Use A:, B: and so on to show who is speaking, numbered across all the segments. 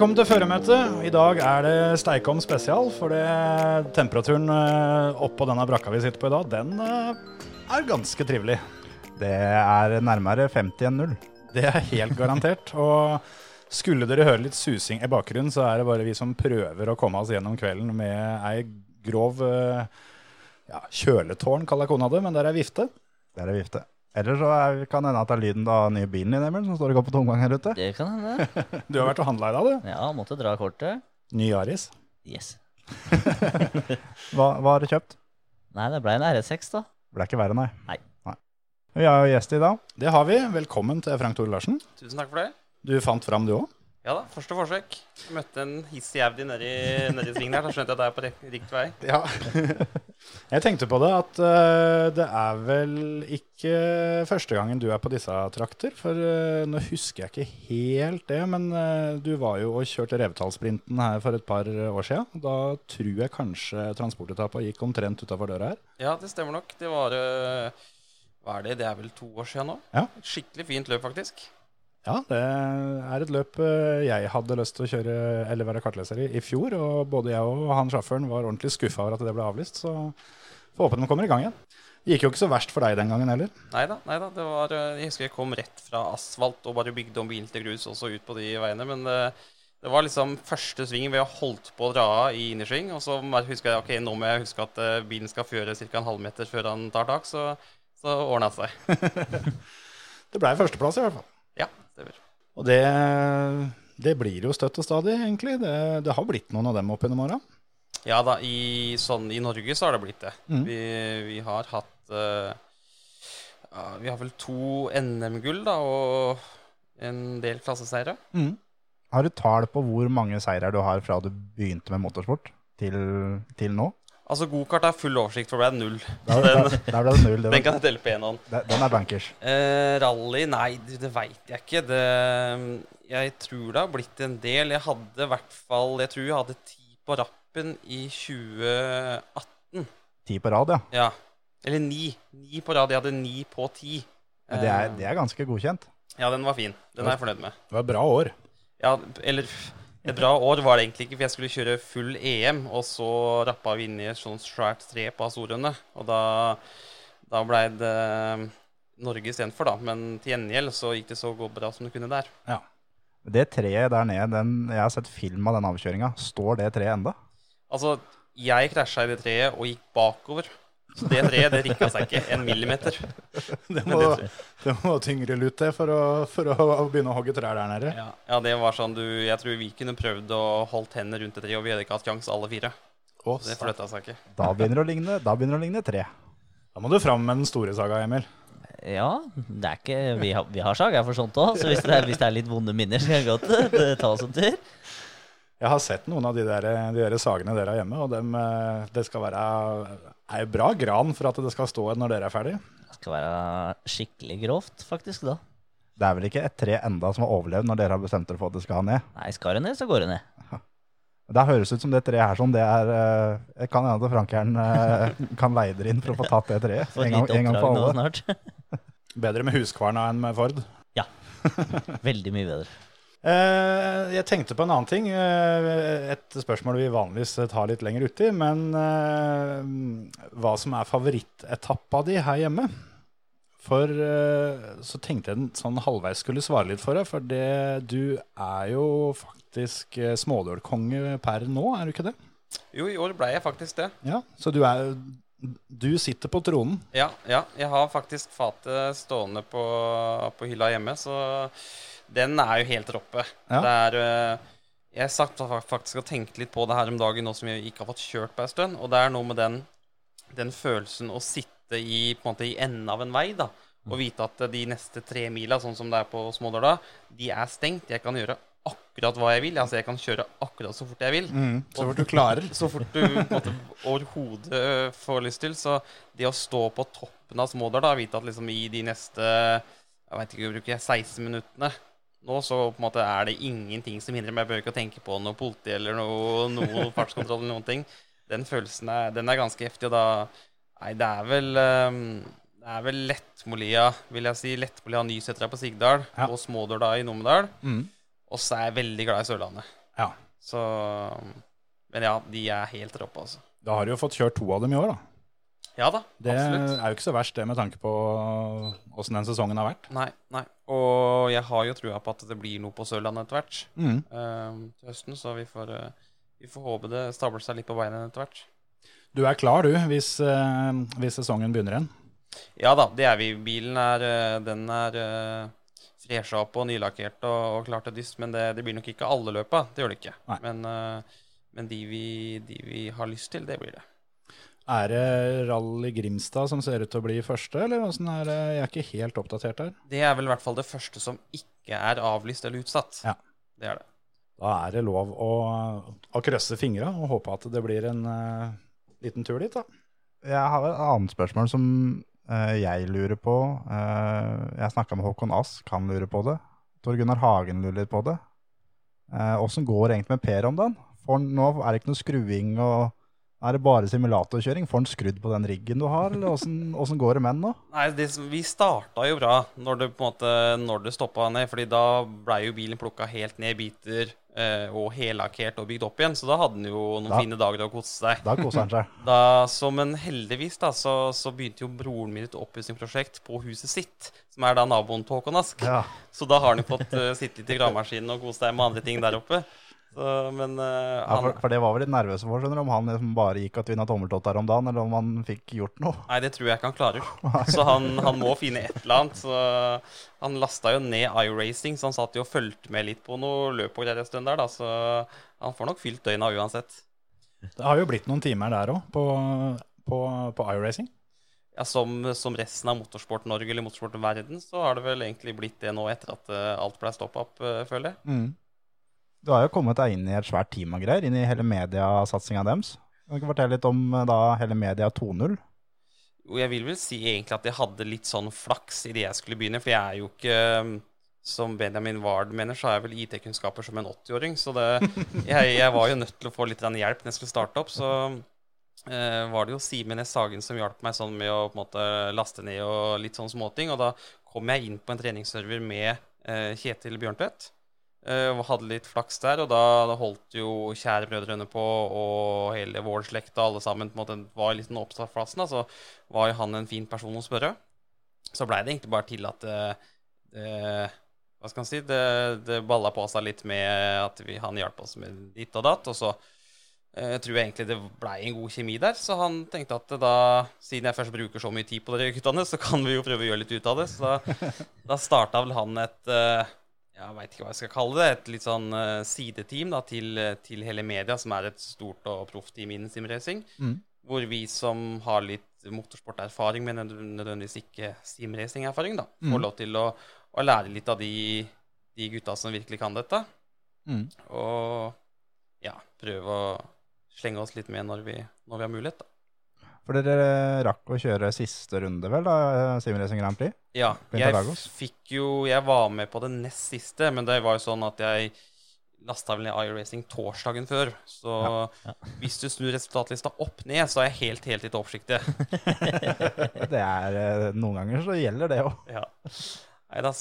A: Velkommen til føremøtet. I dag er det Steikom spesial, for temperaturen eh, oppå denne brakka vi sitter på i dag, den eh, er ganske trivelig.
B: Det er nærmere 50 enn 0.
A: Det er helt garantert. Og skulle dere høre litt susing i bakgrunnen, så er det bare vi som prøver å komme oss gjennom kvelden med ei grov eh, ja, kjøletårn, kaller kona det, men der er vifte.
B: Der er vifte. Eller så er, kan hende at det er lyden av den nye bilen din, Emil, som står og går på tomgang her ute.
C: Det kan hende.
A: Du har vært og handla i dag, du.
C: Ja, måtte dra kortet.
A: Ny Aris.
C: Yes.
B: Hva, hva har du kjøpt?
C: Nei, det ble en RS6, da.
B: Ble ikke verre, nei.
C: Nei.
B: Vi har jo gjest i dag.
A: Det har vi. Velkommen til Frank Tore Larsen.
D: Tusen takk for det.
A: Du fant fram, du òg?
D: Ja da, første forsøk. Møtte en hissig Audi nedi, nedi svingen her. Da skjønte jeg at jeg er på riktig vei.
A: Ja. jeg tenkte på det at uh, det er vel ikke første gangen du er på disse trakter. For uh, nå husker jeg ikke helt det, men uh, du var jo og kjørte Revetallsprinten her for et par år siden. Da tror jeg kanskje transportetappa gikk omtrent utafor døra her.
D: Ja, det stemmer nok. Det var Hva er det? Det er vel to år siden nå?
A: Ja.
D: Et skikkelig fint løp, faktisk.
A: Ja, det er et løp eh, jeg hadde lyst til å kjøre eller være kartleser i i fjor. Og både jeg og han sjåføren var ordentlig skuffa over at det ble avlyst. Så får håpe den kommer i gang igjen. Det gikk jo ikke så verst for deg den gangen heller.
D: Nei da. det var, eh, Jeg husker jeg kom rett fra asfalt og bare bygde om bilen til grus også ut på de veiene. Men det, det var liksom første svingen vi har holdt på å dra av i innersving. Og så husker jeg ok, nå må jeg huske at eh, bilen skal føre ca. en halvmeter før han tar tak. Så, så ordna det seg.
A: Det blei førsteplass i hvert fall.
D: Stemmer.
A: Og det, det blir jo støtt og stadig, egentlig. Det, det har blitt noen av dem opp gjennom åra.
D: Ja da, i, sånn, i Norge så har det blitt det.
A: Mm.
D: Vi, vi har hatt uh, ja, Vi har vel to NM-gull, da, og en del klasseseiere.
B: Har du tall på hvor mange seirer du har fra du begynte med motorsport til, til nå?
D: Altså, gokart er full oversikt, for det ble null.
B: Der,
D: den,
B: der, der ble det null.
D: den kan jeg telle på én hånd.
B: den, er bankers.
D: Eh, rally, nei, det, det veit jeg ikke. Det, jeg tror det har blitt en del. Jeg hadde i hvert fall Jeg tror jeg hadde ti på rappen i 2018.
B: Ti på rad, ja.
D: Ja. Eller ni. Ni på rad. Jeg hadde ni på ti.
B: Det, er,
D: Eh,
B: det er ganske godkjent.
D: Ja, den var fin. Den er jeg fornøyd med.
A: Det var et bra år.
D: Ja, eller et bra år var det egentlig ikke, for jeg skulle kjøre full EM, og så rappa vi i et sånt svært tre på Azorene. Og da, da blei det Norge istedenfor, da. Men til gjengjeld så gikk det så godt bra som det kunne der. Ja.
B: Det treet der nede, den, jeg har sett film av den avkjøringa. Står det treet enda?
D: Altså, jeg krasja i det treet og gikk bakover. Så det treet det rikka seg ikke en millimeter.
A: Det må, det må tyngre lut til for, for å begynne å hogge trær der nede.
D: Ja, ja det var sånn du Jeg tror vi kunne prøvd å holde hendene rundt det treet, og vi hadde ikke hatt kjangs alle fire.
A: Å,
D: Det flytta seg ikke.
B: Da begynner det å ligne, da begynner det å ligne tre.
A: Da må du fram med den store saga, Emil.
C: Ja, det er ikke Vi har, vi har saga for sånt òg, så hvis det, er, hvis det er litt vonde minner, så kan det godt eh, ta oss en tur.
A: Jeg har sett noen av de der, de der sagene dere har hjemme, og dem, eh, det skal være ei bra gran for at det skal stå når dere er ferdig.
C: Det skal være skikkelig grovt, faktisk, da.
B: Det er vel ikke et tre enda som har overlevd når dere har bestemt dere for at det skal ned?
C: Nei, skal det ned, så går det ned.
B: Det høres ut som det treet her sånn, det er eh, Jeg kan hende at Frankeren eh, kan leie dere inn for å få tatt det treet.
C: Få
B: En gang, en gang for alle.
A: Bedre med Huskvarna enn med Ford. Ja.
C: Veldig mye bedre.
A: Eh, jeg tenkte på en annen ting. Eh, et spørsmål vi vanligvis tar litt lenger uti. Men eh, hva som er favorittetappa di her hjemme? For så tenkte jeg sånn halvveis skulle svare litt for deg. For det, du er jo faktisk smådølkonge per nå, er du ikke det?
D: Jo, i år ble jeg faktisk det.
A: Ja, Så du er Du sitter på tronen.
D: Ja, ja, jeg har faktisk fatet stående på, på hylla hjemme, så den er jo helt råppe.
A: Ja.
D: Det er øh, Jeg satt faktisk og tenkte litt på det her om dagen nå som jeg ikke har fått kjørt på en stund, og det er noe med den, den følelsen å sitte i, på en måte, i enden av en vei, da, Og vite at de neste tre mila, sånn som det er på Smådøla, de er stengt. Jeg kan gjøre akkurat hva jeg vil. Altså jeg kan kjøre akkurat så fort jeg vil.
A: Mm, så fort du klarer.
D: Så fort du overhodet får lyst til. Så det å stå på toppen av Smådøla, vite at liksom i de neste jeg vet ikke, bruker jeg 16 minuttene nå, så på en måte er det ingenting som hindrer meg. Jeg behøver ikke å tenke på noe politi eller noe, noe fartskontroll eller noen ting. Den følelsen er, den er ganske heftig, og da Nei, det er vel um, Det er vel Lettmolia, vil jeg si. Lettmolia Nysetra på Sigdal
A: Ja.
D: og Smådøla i Numedal.
A: Mm.
D: Og så er jeg veldig glad i Sørlandet.
A: Ja.
D: Så Men ja, de er helt råpe, altså.
A: Da har du jo fått kjørt to av dem i år, da.
D: Ja da,
A: Det
D: absolutt.
A: er jo ikke så verst, det, med tanke på åssen den sesongen har vært.
D: Nei, nei. Og jeg har jo trua på at det blir noe på Sørlandet etter hvert
A: Mm.
D: Uh, til høsten, så vi får, uh, vi får håpe det stabler seg litt på beina etter hvert.
A: Du er klar, du, hvis, uh, hvis sesongen begynner igjen?
D: Ja da, det er vi. Bilen er eh, Den er uh, fresha opp og nylakkert og, og klar til dyst, men det, det blir nok ikke alle løpa. Det gjør det ikke. Men, men de, vi, de vi har lyst til, det blir det.
A: Er det Rally Grimstad som ser ut til å bli første, eller åssen er det? Jeg er ikke helt oppdatert her.
D: Det er vel i hvert fall det første som ikke er avlyst eller utsatt.
A: Ja.
D: Det er det.
A: Da er det lov å, å krøsse fingra og håpe at det blir en uh, liten tur dit, da.
B: Jeg har et annet spørsmål som uh, jeg lurer på. Uh, jeg snakka med Håkon Ask, han lurer på det. Tor Gunnar Hagen lurer litt på det. Åssen går det egentlig med Per om dagen? For nå er det ikke noe skruing og er det bare simulatorkjøring? Får han skrudd på den riggen du har, eller åssen går det med den nå?
D: Nei, det, vi starta jo bra når det på en måte Når det stoppa ned, Fordi da blei jo bilen plukka helt ned i biter eh, og hellakkert og bygd opp igjen. Så da hadde den jo noen
B: Da-
D: fine dager å kose seg.
B: Da koser han seg.
D: Da, så, men heldigvis da, så, så begynte jo broren min et oppussingsprosjekt på huset sitt, som er da naboen til Håkon Ask.
B: Ja.
D: Så da har han jo fått uh, sitte litt i gravemaskinen og kose seg med andre ting der oppe. Så, men eh,
B: Ja, for, for det var vi litt nervøse for, skjønner du, om han liksom bare gikk og tvinna tommeltott der om dagen, eller om han fikk gjort noe.
D: Nei, det tror jeg ikke han klarer. Så han, han må finne et eller annet. Så han lasta jo ned iRacing, så han satt jo og fulgte med litt på noe løp og greier en stund der, da. Så han får nok fylt døgna uansett.
A: Det har jo blitt noen timer der òg, på, på, på iRacing.
D: Ja, som, som resten av Motorsport Norge eller Motorsport Verden, så har det vel egentlig blitt det nå etter at eh, alt ble stoppa opp, eh, føler jeg.
B: Du har jo kommet deg inn i et svært team og greier, inn i hele mediasatsinga deres. Kan du ikke fortelle litt om eh, da hele Media 2.0?
D: Jo, jeg vil vel si egentlig at jeg hadde litt sånn flaks i det jeg skulle begynne, for jeg er jo ikke um, som Benjamin Ward mener, så har jeg vel IT-kunnskaper som en 80-åring. Så det, jeg, jeg var jo nødt til å få litt hjelp når jeg skulle starte opp. Så eh, var det jo Simen S. Hagen som hjalp meg sånn med å måte laste ned og litt sånn småting. Og da kom jeg inn på en treningsserver med eh, Kjetil Bjørntvedt. Og hadde litt flaks der, og da holdt jo kjære brødrene på, og hele vår slekt og alle sammen på en måte var litt den oppstartsplassen. Da, så var jo han en fin person å spørre. Så blei det egentlig bare til at uh, Hva skal man si Det, det balla på seg litt med at vi, han hjalp oss med ditt og datt. Og så uh, tror jeg egentlig det blei en god kjemi der. Så han tenkte at da, siden jeg først bruker så mye tid på dere guttene, så kan vi jo prøve å gjøre litt ut av det. Så da, da starta vel han et eh, jeg veit ikke hva jeg skal kalle det, et litt sånn uh, sideteam da, til, til hele media, som er et stort og proffteam innen simracing.
B: Mm.
D: Hvor vi som har litt motorsporterfaring, men nødvendigvis ikke simracingerfaring, da, får
B: Mm.
D: lov til å, å lære litt av de, de gutta som virkelig kan dette.
B: Mm.
D: Og ja, prøve å slenge oss litt med når vi, når vi har mulighet, da.
B: For dere rakk å kjøre siste runde, vel, da, Simracing Grand Prix?
D: Ja, jeg fikk jo Jeg var med på det nest siste, men det var jo sånn at jeg lasta vel ned iRacing torsdagen før. Så hvis du snur resultatlista opp ned, så er jeg helt, helt i toppsjiktet.
B: Det er, eh, noen ganger så gjelder det jo.
D: Ja. Nei da,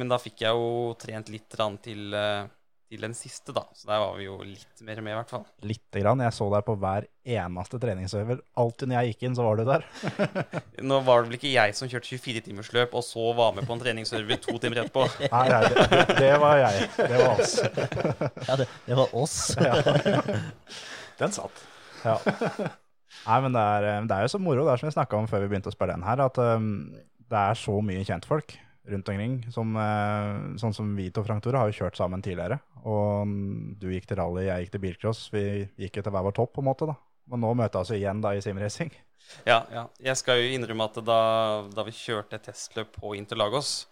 D: men da fikk jeg jo trent litt til, eh, til den siste, da. Så der var vi jo litt mer med, i hvert fall.
B: Lite grann. Jeg så deg på hver eneste treningsøver. Alltid når jeg gikk inn, så var du der.
D: Nå var det vel ikke jeg som kjørte 24-timersløp, og så var med på en treningsøver to timer etterpå.
B: Nei, nei, det, det var jeg. Det var oss.
C: Ja, det, det var oss.
A: Den satt.
B: Ja. Nei, men det er, det er jo så moro, det er som vi snakka om før vi begynte å spille den her, at um, det er så mye kjentfolk rundt omkring. Som, eh, sånn som vi to, Frank Tore, har jo kjørt sammen tidligere. Og mm, du gikk til rally, jeg gikk til bilcross. Vi gikk etter hver vår topp, på en måte. da. Men nå møtes vi igjen da i simracing.
D: Ja, ja. Jeg skal jo innrømme at da, da vi kjørte testløp på Interlagos,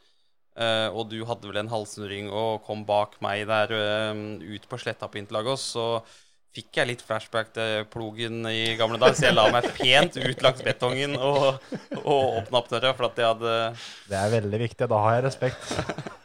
D: eh, og du hadde vel en halvsnurring og kom bak meg der eh, ut på sletta på Interlagos, så fikk jeg litt flashback til plogen i gamle dager, så jeg la meg pent ut langs betongen og, og åpna opp døra, for at jeg hadde
B: Det er veldig viktig. Da har jeg respekt.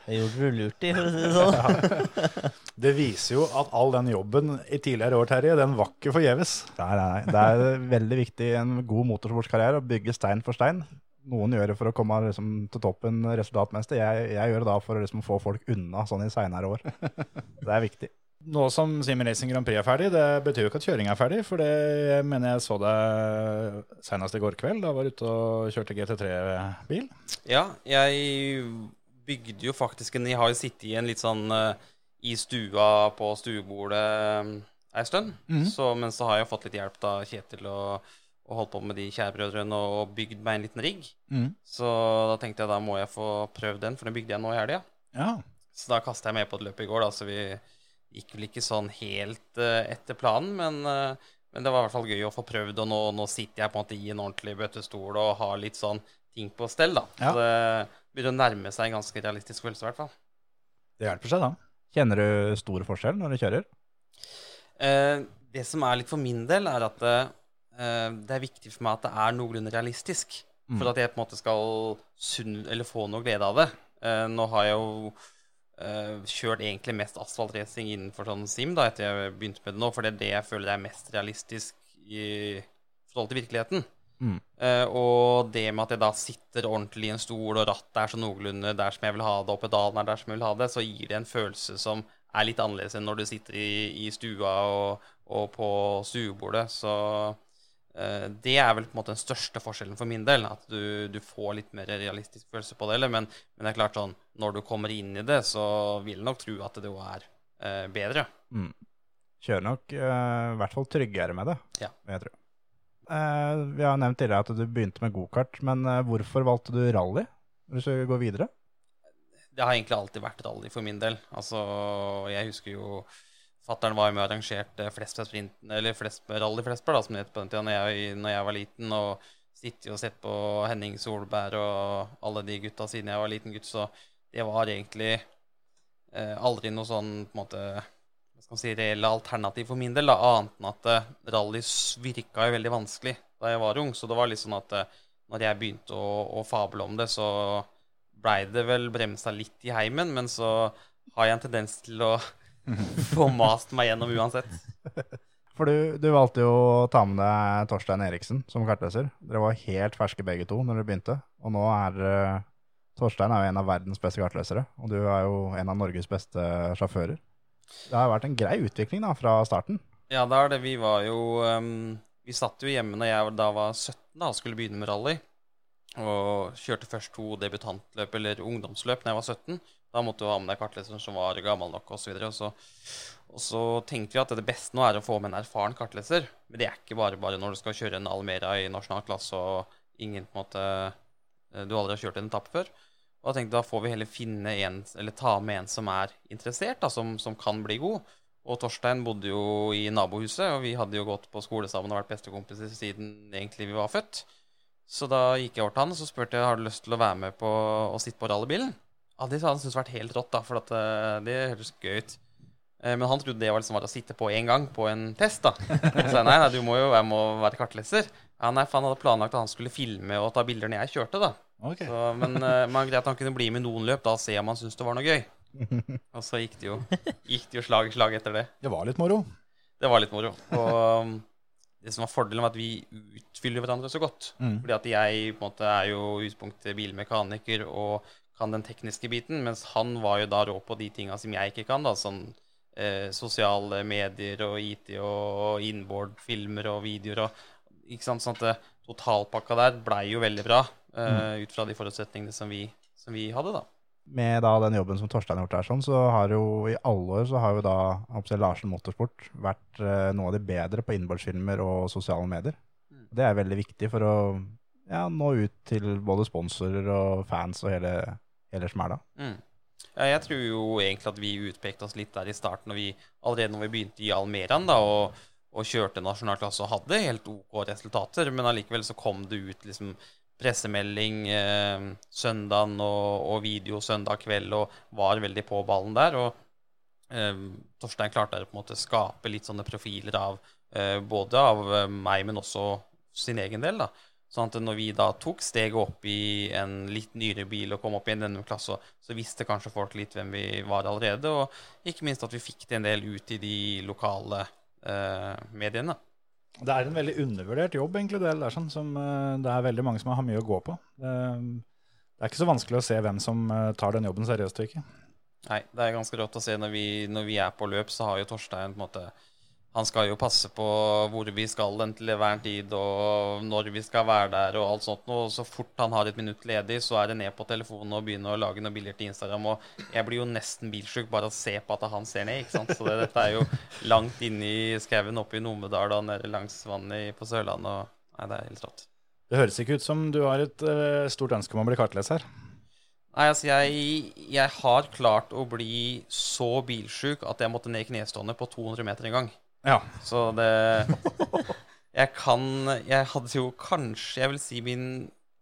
C: Det gjorde du lurt i, for å si det sånn.
A: Det viser jo at all den jobben i tidligere år, Terje, den var ikke forgjeves.
B: Nei, nei, nei. Det er veldig viktig i en god motorsportskarriere å bygge stein for stein. Noen gjør det for å komme liksom, til toppen resultatmessig. Jeg, jeg gjør det da for å liksom, få folk unna sånn i seinere år. Det er viktig.
A: Nå som Simi Racing Grand Prix er ferdig, det betyr jo ikke at kjøring er ferdig. For det mener jeg så deg senest i går kveld. Da var du ute og kjørte GT3-bil.
D: Ja, jeg bygde jo faktisk en Jeg har jo sittet i en litt sånn eh, i stua på stuebordet eh, ei stund. Så, men så har jeg fått litt hjelp av Kjetil og, og holdt på med de kjærebrødrene og bygd meg en liten rigg.
A: Mm.
D: Så da tenkte jeg da må jeg få prøvd den, for den bygde jeg nå i helga.
A: Ja.
D: Så da kasta jeg meg på et løp i går, da, så vi gikk vel ikke sånn helt eh, etter planen, men, eh, men det var i hvert fall gøy å få prøvd, og nå, nå sitter jeg på en måte i en ordentlig bøttestol og har litt sånn ting på stell, da.
A: Ja.
D: Det begynner å nærme seg en ganske realistisk følelse, i hvert fall.
A: Det hjelper seg, da.
B: Kjenner du stor forskjell når du kjører?
D: Eh, det som er litt for min del, er at eh, det er viktig for meg at det er noenlunde realistisk. For at jeg på en måte skal sunn, eller få noe glede av det. Eh, nå har jeg jo eh, kjørt egentlig mest asfaltracing innenfor sånn sim da, etter jeg begynte med det nå, for det er det jeg føler er mest realistisk i forhold til virkeligheten.
B: Mm.
D: Uh, og det med at jeg da sitter ordentlig i en stol, og rattet er så noenlunde der som jeg vil ha det, og pedalen er der som jeg vil ha det, så gir det en følelse som er litt annerledes enn når du sitter i, i stua og, og på stuebordet. Så det er vel på en måte den største forskjellen for min del. At du, du får litt mer realistisk følelse på det. Eller, men, men det er klart sånn, når du kommer inn i det, så vil jeg nok tro at det jo er eh, bedre.
B: Kjører nok eh, i hvert fall tryggere med det,
D: Ja.
B: jeg tro. Eh, vi har nevnt tidligere at du begynte med gokart, men eh, hvorfor valgte du rally hvis du går videre?
D: Det har egentlig alltid vært rally for min del. Altså, jeg husker jo Fattern var med og arrangerte flest sprinten, eller flest rally flestbar, da, som det het på den tida når jeg, når jeg var liten. Og sittet og sett på Henning Solberg og alle de gutta siden jeg var liten gutt. Så det var egentlig eh, aldri noe sånn på en måte hva skal man si, reelle alternativ for min del, da, annet enn at eh, rally virka jo veldig vanskelig da jeg var ung. Så det var litt sånn at eh, når jeg begynte å, å fable om det, så blei det vel bremsa litt i heimen, men så har jeg en tendens til å få mast meg gjennom uansett.
B: For du, du valgte jo å ta med deg Torstein Eriksen som kartleser. Dere var helt ferske begge to når dere begynte, og nå er eh, Torstein er jo en av verdens beste kartlesere, og du er jo en av Norges beste sjåfører. Det har vært en grei utvikling da, fra starten.
D: Ja, det er det. Vi var jo um, Vi satt jo hjemme når jeg da var 17 da, og skulle begynne med rally. Og kjørte først to debutantløp, eller ungdomsløp, når jeg var 17. Da måtte du ha med deg kartleseren som var gammel nok, osv. Og, så og så tenkte vi at det beste nå er å få med en erfaren kartleser. Men det er ikke bare bare når du skal kjøre en Almera i nasjonal klasse og ingen på en måte eh, Du aldri har kjørt en etappe før. Og da tenkte jeg da får vi heller finne en, eller ta med en som er interessert, da, som, som kan bli god. Og Torstein bodde jo i nabohuset, og vi hadde jo gått på skole sammen og vært bestekompiser siden egentlig vi var født. Så da gikk jeg over til han og så spurte jeg har du lyst til å være med på å sitte på rallybilen. Ja, Det hadde han syntes vært helt rått, da, for at, eh, det høres gøy ut. Eh, Men han trodde det var liksom bare å sitte på én gang på en test. da. Så jeg, nei, nei, du må jo jeg må være kartleser. Ja, nei, for Han hadde planlagt at han skulle filme og ta bilder når jeg kjørte. da.
A: Ok.
D: Så, men uh, man greit han kunne bli med i noen løp, da og se om han syntes det var noe gøy. Og så gikk det jo, gikk det jo slag i slag etter det.
A: Det var litt moro.
D: Det var litt moro. Og um, det som var fordelen, var at vi utfyller hverandre så godt.
A: Mm.
D: Fordi at jeg på en måte er jo utgangspunktet bilmekaniker og kan den tekniske biten, mens han var jo da rå på de tinga som jeg ikke kan. da, sånn eh, Sosiale medier og IT og inboard-filmer og videoer og ikke sant, sånn at det, Totalpakka der blei jo veldig bra eh, ut fra de forutsetningene som vi, som vi hadde, da.
B: Med da den jobben som Torstein har gjort der, sånn, så har jo i alle år så har jo da Larsen Motorsport vært eh, noe av de bedre på innbordsfilmer og sosiale medier. Det er veldig viktig for å ja, nå ut til både sponsorer og fans og hele, hele smæla.
D: Mm. Ja, jeg tror jo egentlig at vi utpekte oss litt der i starten, og vi, allerede når vi begynte i Almeraen, da, og, og kjørte nasjonal klasse og hadde helt OK resultater, men allikevel så kom det ut liksom pressemelding eh, søndagen og, og video søndag kveld og var veldig på ballen der. Og eh, Torstein klarte å på en måte skape litt sånne profiler av eh, både av eh, meg, men også sin egen del. da. Sånn at når vi da tok steget opp i en litt nyere bil og kom opp i en denne klasse, så visste kanskje folk litt hvem vi var allerede, og ikke minst at vi fikk det en del ut i de lokale eh, mediene.
A: Det er en veldig undervurdert jobb, egentlig, det der, sånn, som eh, det er veldig mange som har mye å gå på. Det, det er ikke så vanskelig å se hvem som eh, tar den jobben seriøst og ikke.
D: Nei, det er ganske rått å se når vi, når vi er på løp, så har jo Torstein på en måte han skal jo passe på hvor vi skal den til enhver tid, og når vi skal være der, og alt sånt. Og så fort han har et minutt ledig, så er det ned på telefonen og begynne å lage noen bilder til Instagram. Og jeg blir jo nesten bilsjuk bare av å se på at han ser ned, ikke sant. Så det, dette er jo langt inne i skauen oppe i Numedal og nede langs vannet på Sørlandet. Og nei, det er helt rått.
A: Det høres ikke ut som du har et uh, stort ønske om å bli kartleser.
D: Nei, altså jeg, jeg har klart å bli så bilsjuk at jeg måtte ned i knestående på 200 meter en gang.
A: Ja.
D: Så det Jeg kan Jeg hadde jo kanskje, jeg vil si, min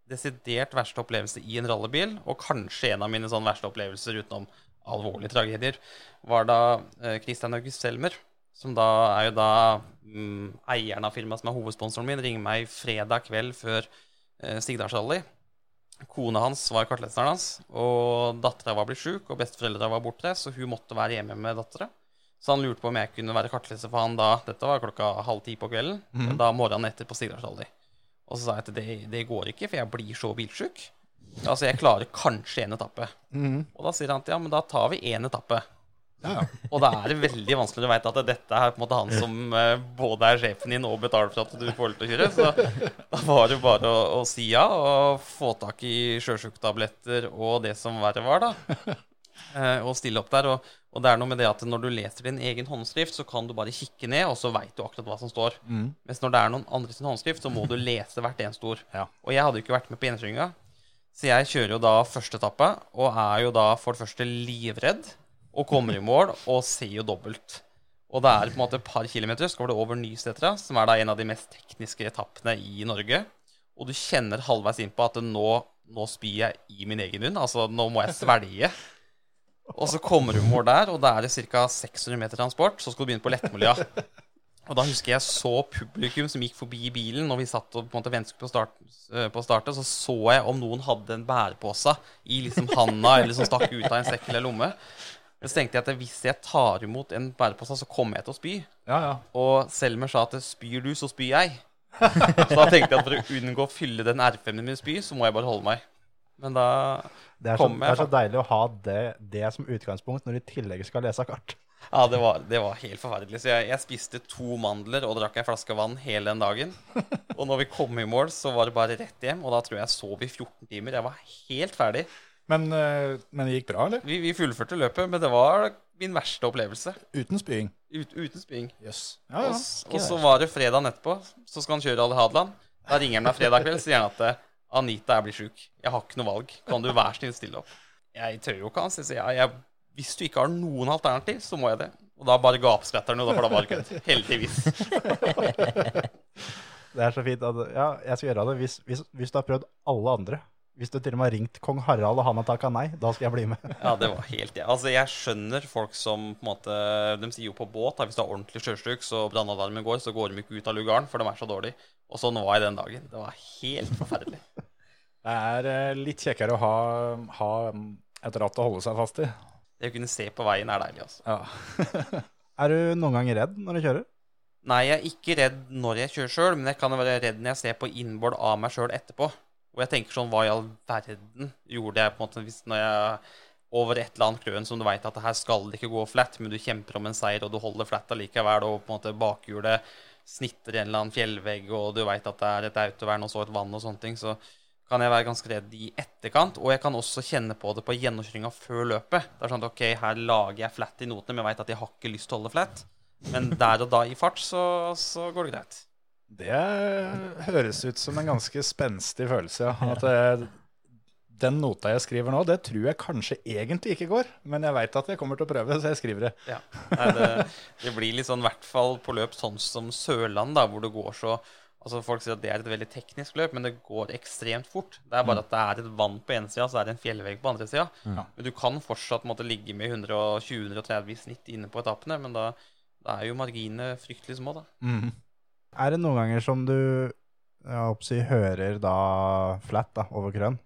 D: desidert verste opplevelse i en rallybil, og kanskje en av mine sånn verste opplevelser utenom alvorlige tragedier, var da eh, Christian August Selmer, som da er jo da mm, eieren av firmaet som er hovedsponsoren min, ringer meg fredag kveld før eh, Stigdalsrally. Kona hans var kartleseren hans, og dattera var blitt sjuk, og besteforeldra var borte, så hun måtte være hjemme med dattera. Så han lurte på om jeg kunne være kartleser for han da Dette var klokka halv ti på kvelden. Mm. Da morgenen etter på Stigdalsrally. Og så sa jeg at det, det går ikke, for jeg blir så bilsjuk. Altså, jeg klarer kanskje én etappe. Mm. Og da sier han at ja, men da tar vi én etappe. Ja. og da er det veldig vanskelig å vite at dette er på en måte han som uh, både er sjefen din og betaler for at du får lov til å kjøre. Så da var det bare å, å si ja og få tak i sjøsjuketabletter og det som verre var, da. Uh, og stille opp der. Og, og det er noe med det at når du leser din egen håndskrift, så kan du bare kikke ned, og så veit du akkurat hva som står. Mm. Mens når det er noen andre sin håndskrift, så må du lese hvert eneste ord. Ja. Og jeg hadde jo ikke vært med på enekjøringa, så jeg kjører jo da første etappe, og er jo da for det første livredd, og kommer i mål og ser jo dobbelt. Og det er på en måte et par kilometer, så går det over Nysetra, som er da en av de mest tekniske etappene i Norge. Og du kjenner halvveis innpå at nå, nå spyr jeg i min egen munn. Altså, nå må jeg svelge. Og så kommer du mål der, og da er det ca. 600 meter transport. Så skal du begynne på Lettmolia. Og da husker jeg så publikum som gikk forbi bilen når vi satt og på en måte ventet på, start, eh, på startet. Så så jeg om noen hadde en bærepose i liksom handa eller som stakk ut av en sekk eller lomme. Men så tenkte jeg at hvis jeg tar imot en bærepose, så kommer jeg til å spy.
A: Ja, ja.
D: Og Selmer sa at spyr du, så spyr jeg. så da tenkte jeg at for å unngå å fylle den R5-en med spy, så må jeg bare holde meg. Men da
B: det er, så, det er så deilig å ha det, det, som utgangspunkt når du i tillegg skal lese kart.
D: Ja, det var, det var helt forferdelig. Så jeg, jeg, spiste to mandler og drakk ei flaske vann hele den dagen. Og når vi kom i mål, så var det bare rett hjem. Og da tror jeg jeg sov i 14 timer. Jeg var helt ferdig.
A: Men, eh, men det gikk bra, eller?
D: Vi, vi, fullførte løpet, men det var min verste opplevelse.
A: Uten spying?
D: Ut, uten spying.
A: Yes.
D: Ja, ja. Og, og så var det fredagen etterpå. Så skal han kjøre Alle Hadeland. Da ringer han meg fredag kveld, og sier han at Anita jeg blir sjuk. Jeg har ikke noe valg. Kan du være snill stille opp? Jeg tør jo ikke. Så jeg, jeg, hvis du ikke har noen alternativ, så må jeg det. Og da bare gapskvetter han for da bare kødd. Heldigvis.
B: det er så fint at Ja, jeg skal gjøre det hvis, hvis, hvis du har prøvd alle andre. Hvis du til og med har ringt kong Harald og han har takka nei, da skal jeg bli med.
D: ja, det var helt ja. Altså, jeg skjønner folk som på en måte De sier jo på båt at hvis du har ordentlig sjøsjuk, så brannalarmen går, så går de ikke ut av lugaren, for de er så dårlige. Og sånn var jeg den dagen. Det var helt forferdelig.
A: Det er eh, litt kjekkere å ha, ha et ratt å holde seg fast i.
D: Det å kunne se på veien er deilig, altså.
A: Ja.
B: er du noen gang redd når du kjører?
D: Nei, jeg er ikke redd når jeg kjører sjøl, men jeg kan være redd når jeg ser på innboard av meg sjøl etterpå. Og jeg tenker sånn, hva i all verden gjorde jeg på en måte hvis når jeg over et eller annet krøn som du veit at det her skal det ikke gå flatt, men du kjemper om en seier, og du holder flatt allikevel, og på en måte bakhjulet snitter en eller annen fjellvegg, og du veit at det er et autovern og så et vann og sånne ting, så kan jeg være ganske redd i etterkant. Og jeg kan også kjenne på det på gjennomkjøringa før løpet. Det er sånn at OK, her lager jeg flatt i notene, men jeg veit at jeg har ikke lyst til å holde flatt. Men der og da i fart, så, så går det greit.
A: Det høres ut som en ganske spenstig følelse, ja. At det, den nota jeg skriver nå, det tror jeg kanskje egentlig ikke går. Men jeg veit at jeg kommer til å prøve, så jeg skriver det.
D: Ja. Nei, det, det blir litt sånn, i hvert fall på løp sånn som Sørland, da, hvor det går så Altså Folk sier at det er et veldig teknisk løp, men det går ekstremt fort. Det er bare at det er et vann på ene sida, så er det en fjellvegg på andre sida. Men du kan fortsatt måtte ligge med 120-130 i snitt inne på etappene, men da, da er jo marginene fryktelig små, da.
A: Mm.
B: Er det noen ganger som du jeg håper si, hører da flat da, over krønn,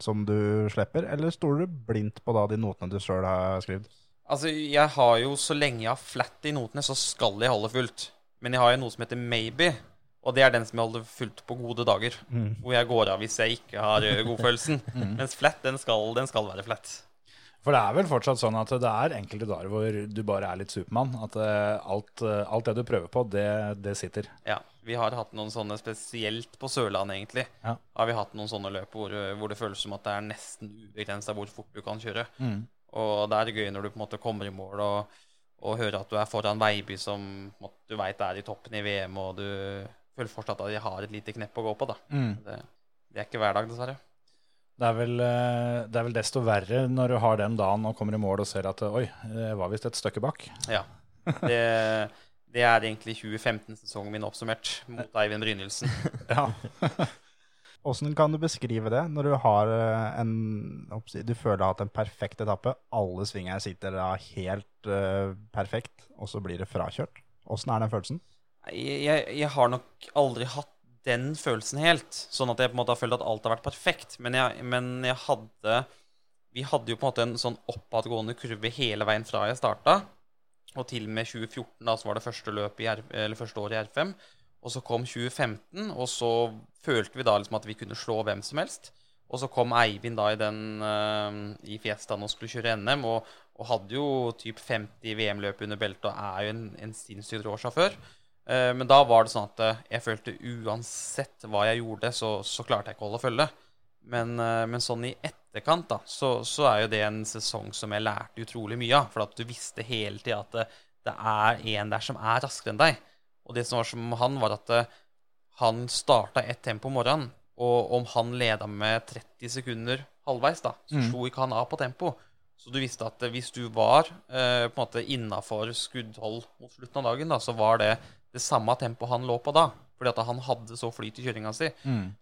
B: som du slipper, eller stoler du blindt på da de notene du sjøl har skrevet?
D: Altså, jeg har jo, så lenge jeg har flat i notene, så skal jeg holde fullt. Men jeg har jo noe som heter maybe, og det er den som jeg holder fullt på gode dager. Hvor jeg går av hvis jeg ikke har godfølelsen. mm. Mens flat, den skal, den skal være flat.
A: For det er vel fortsatt sånn at det er enkelte dager hvor du bare er litt Supermann. At eh, alt, eh, alt det du prøver på, det, det sitter.
D: Ja, vi har hatt noen sånne spesielt på Sørlandet, egentlig.
A: Ja.
D: Har vi hatt noen sånne løp hvor, hvor det føles som at det er nesten ubegrensa hvor fort du kan kjøre. Og det er gøy når du på en måte kommer i mål og, og hører at du er foran Veiby, som måte, du veit er i toppen i VM, og du føler fortsatt at de har et lite knepp å gå på. da. Det, det er ikke hver dag, dessverre.
A: Det er, vel, eh, det er vel desto verre når du har den dagen og kommer i mål og ser at oi, det var visst et stykke bak.
D: Ja. Det, det er egentlig 2015-sesongen min oppsummert mot Eivind Brynildsen.
A: Ja.
B: Åssen kan du beskrive det når du har eh, en jeg Du føler du har hatt en perfekt etappe. Alle svingene sitter da helt uh, perfekt, og så blir det frakjørt. Åssen er den følelsen?
D: Jeg, jeg, har nok aldri hatt den følelsen helt, sånn at jeg på en måte har følt at alt har vært perfekt. Men jeg, men jeg hadde Vi hadde jo på en måte en sånn oppadgående kurve hele veien fra jeg starta. Og til og med 2014, da, så var det første, løp i R, eller første året i R5. Og så kom 2015, og så følte vi da liksom at vi kunne slå hvem som helst. Og så kom Eivind da i den uh, i Fiestaen og skulle kjøre NM, og, og hadde jo typ 50 VM-løp under beltet og er jo en, en sinnssykt rå sjåfør. Eh, men da var det sånn at eh, jeg følte uansett hva jeg gjorde, så, så klarte jeg ikke å holde følge. Men, eh, men sånn i etterkant, da, så, så er jo det en sesong som jeg lærte utrolig mye av. For at du visste hele tida at det, det er en der som er raskere enn deg. Og det som var som han, var at eh, han starta ett tempo om morgenen. Og om han leda med 30 sekunder halvveis, da, så slo ikke han av på tempo. Så du visste at eh, hvis du var eh, på en måte innafor skuddhold mot slutten av dagen, da, så var det det samme tempoet han lå på da. Fordi at han hadde så flyt i kjøringa si.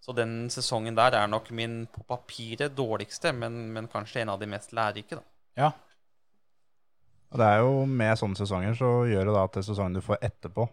D: Så den sesongen der er nok min på papiret dårligste, men, men kanskje en av de mest lærerike, da.
A: ja.
B: Og det er jo Med sånne sesonger så gjør det da at sesongen du får etterpå,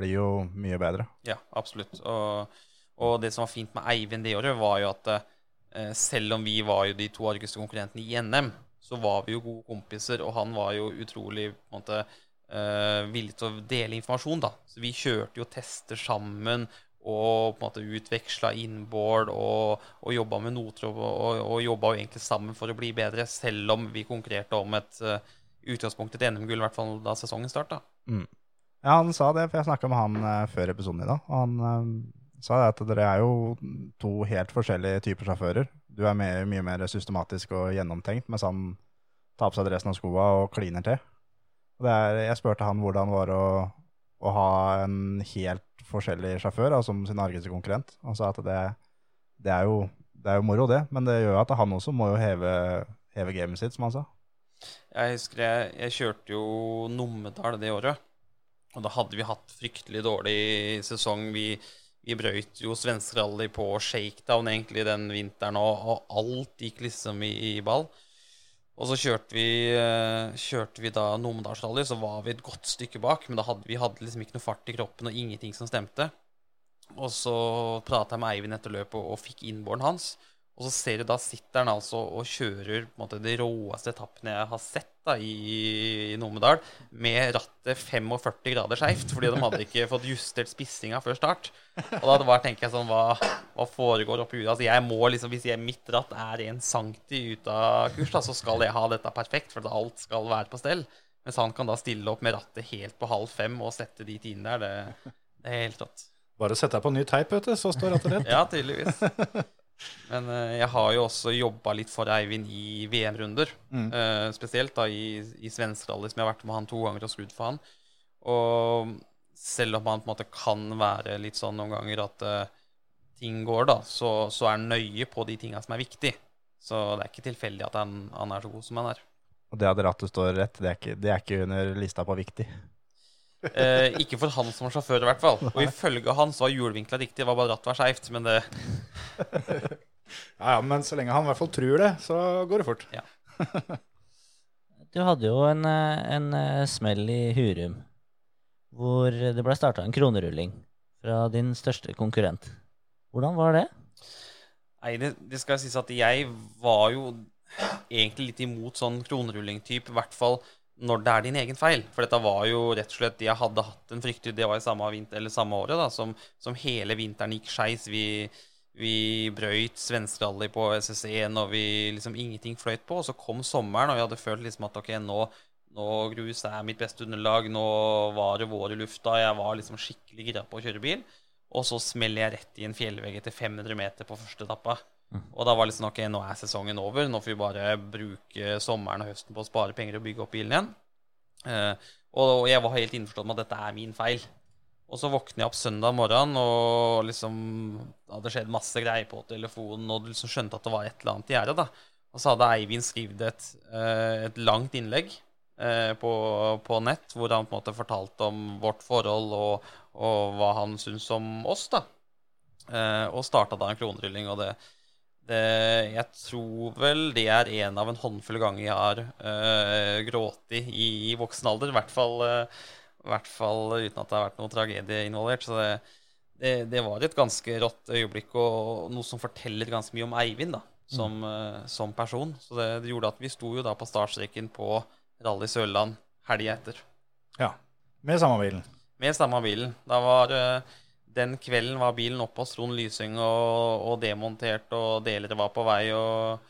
B: blir jo mye bedre.
D: Ja, absolutt. Og, og det som var fint med Eivind det året, var jo at eh, selv om vi var jo de to argeste konkurrentene i NM, så var vi jo gode kompiser, og han var jo utrolig på en måte eh, villig til å dele informasjon, da. Så vi kjørte jo tester sammen og på en måte utveksla inboard og, og jobba med noter og, og, og jobba jo egentlig sammen for å bli bedre, selv om vi konkurrerte om et uh, utgangspunkt et NM-gull, i hvert fall da sesongen starta.
B: Ja, han sa det, for jeg snakka med han uh, før episoden i dag. Han uh, sa at dere er jo to helt forskjellige typer sjåfører. Du er mer, mye mer systematisk og gjennomtenkt, mens han tar på seg dressen og skoa og kliner til. Er, jeg spurte han hvordan det var å, å ha en helt forskjellig sjåfør altså, som sin argeste konkurrent. Han sa at det, det, er jo, det er jo moro, det, men det gjør at han også må jo heve, heve gamet sitt, som han sa.
D: Jeg husker jeg, jeg kjørte jo Numedal det året. Og da hadde vi hatt fryktelig dårlig sesong. Vi, vi brøyt jo svensk rally på shakedown egentlig den vinteren, og, og alt gikk liksom i, i ball. Og så kjørte vi, eh, kjørte vi da Numedalsrally, så var vi et godt stykke bak. Men da hadde, vi hadde liksom ikke noe fart i kroppen og ingenting som stemte. Og så prata jeg med Eivind etter løpet og, fikk innbåren hans. Og så ser du da sitter han altså og kjører på en måte de råeste etappene jeg har sett da i, i Numedal, med rattet 45 grader skeivt, fordi de hadde ikke fått justert spissinga før start. Og da bare tenker jeg sånn Hva, hva foregår oppi huet? Altså jeg må liksom, Hvis jeg, mitt ratt er en centi ut av kurs, da, så skal jeg ha dette perfekt, for alt skal være på stell. Mens han kan da stille opp med rattet helt på halv fem og sette de tidene der. Det, det er helt rått.
A: Bare sett deg på ny teip, vet du, så står rattet rett.
D: Ja, tydeligvis. Men eh, jeg har jo også jobba litt for Eivind i VM-runder. Eh, spesielt da i, i svensk rally, som jeg har vært med han to ganger og skrudd for han. Og selv om han på en måte kan være litt sånn noen ganger at uh, ting går, da, så, så er han nøye på de tinga som er viktig. Så det er ikke tilfeldig at han, han er så god som han er.
B: Og det at rattet står rett, det er ikke, det er ikke under lista på viktig.
D: Eh, ikke for han som var sjåfør, i hvert fall. Og ifølge han så var hjulvinkla riktig, det var bare rattet var skeivt. Men det,
A: Ja, ja, men så lenge han i hvert fall tror det, så går det fort.
C: Du hadde jo en, eh, en eh, smell i Hurum hvor det ble starta en kronerulling fra din største konkurrent. Hvordan var det?
D: Nei, det, det skal sies at jeg var jo egentlig litt imot sånn kronerulling-type, i hvert fall når det er din egen feil. For dette var jo rett og slett Jeg hadde hatt en fryktelig Det var i samme, vinter, eller samme året da, som, som hele vinteren gikk skeis. Vi, vi brøyt svenskerally på SS1, og vi liksom ingenting fløyt på. Og så kom sommeren, og jeg hadde følt liksom at ok, nå, nå grus er mitt beste underlag. Nå var det vår i lufta. Jeg var liksom skikkelig gira på å kjøre bil. Og så smeller jeg rett i en fjellvegg etter 500 meter på første etappa. Og da var det liksom ok, nå er sesongen over. Nå får vi bare bruke sommeren og høsten på å spare penger og bygge opp bilen igjen. Eh, og jeg var helt innforstått med at dette er min feil. Og så våkner jeg opp søndag morgen, og liksom det hadde skjedd masse greier på telefonen, og du liksom skjønte at det var et eller annet i gjære. da. Og så hadde Eivind skrevet et, eh, et langt innlegg eh, på, på nett hvor han på en måte fortalte om vårt forhold og, og hva han syntes om oss. da. Og starta da en kronerylling, og det, det, jeg tror vel det er en av en håndfull ganger jeg har uh, grått i, i voksen alder. I hvert, fall, uh, I hvert fall uten at det har vært noe tragedie involvert. Så det, det, det var et ganske rått øyeblikk, og noe som forteller ganske mye om Eivind da, som, uh, som person. Så det, gjorde at vi sto jo da på startstreken på Rally Sørland helga etter.
A: Ja, Med samme bilen.
D: Med samme bilen. Da var eh, Den kvelden var bilen oppe hos Trond Lysing og, og demontert, og deler var på vei, og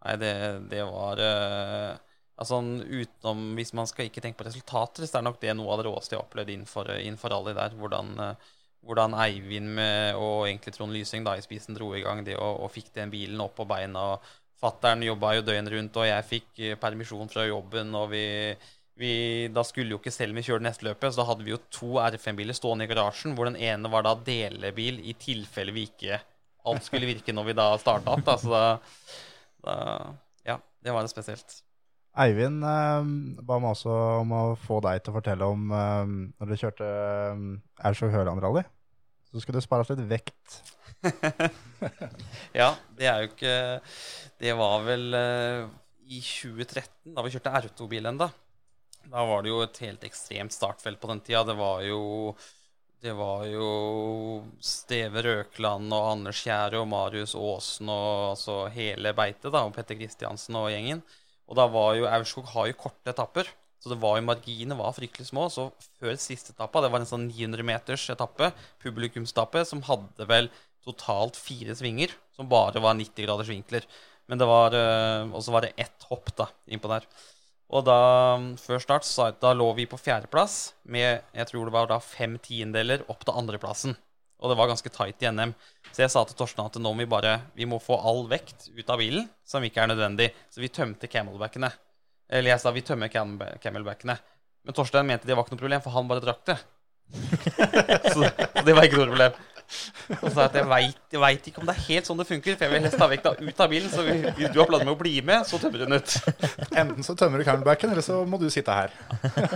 D: Nei, det, det var uh, Altså utenom Hvis man skal ikke tenke på resultater, så er nok det noe av det råeste jeg har opplevd innenfor, innenfor rally der. Hvordan, uh, hvordan Eivind med, og egentlig Trond Lysing da i spisen dro i gang det og, og fikk den bilen opp på beina. og Fattern jobba jo døgnet rundt, og jeg fikk eh, permisjon fra jobben. og vi vi, da skulle jo ikke selv vi kjøre neste løpet, så da hadde vi jo to R5-biler stående i garasjen, hvor den ene var da delebil i tilfelle vi ikke alt skulle virke når vi da starta opp. Da, så da, da Ja, det var det spesielt.
B: Eivind eh, ba meg også om å få deg til å fortelle om eh, når du kjørte eh, Aurskog Høland-rally. Så skulle det spares litt vekt.
D: Ja, det er jo ikke Det var vel eh, i 2013, da vi kjørte R2-bil ennå. Da var det jo et helt ekstremt startfelt på den tida. Det var jo det var jo Steve Røkland og Anders Kjære og Marius Aasen og altså hele beitet, da, og Petter Kristiansen og gjengen. Og da var jo Aurskog har jo korte etapper, så det var jo marginene var fryktelig små. Så før siste etappa, det var en sånn 900 meters etappe, publikumsetappe, som hadde vel totalt fire svinger, som bare var 90 graders vinkler. Men det var eh, Og så var det ett hopp da, innpå der. Og da, før start, så da lå vi på fjerdeplass med jeg tror det var da fem tiendeler opp til andreplassen. Og det var ganske tight i NM. Så jeg sa til Torstein at nå må vi bare vi må få all vekt ut av bilen som ikke er nødvendig. Så vi tømte camelbackene. Eller jeg sa vi tømmer cam- camelbackene. Men Torstein mente det var ikke noe problem, for han bare drakk det. så, så det var ikke noe problem. Og så at jeg veit, ikke om det er helt sånn det funker, for jeg vil helst ta vekta ut av bilen. Så hvis du har planer med å bli med, så tømmer du den ut.
A: Enten så tømmer du camelbacken, eller så må du sitte her.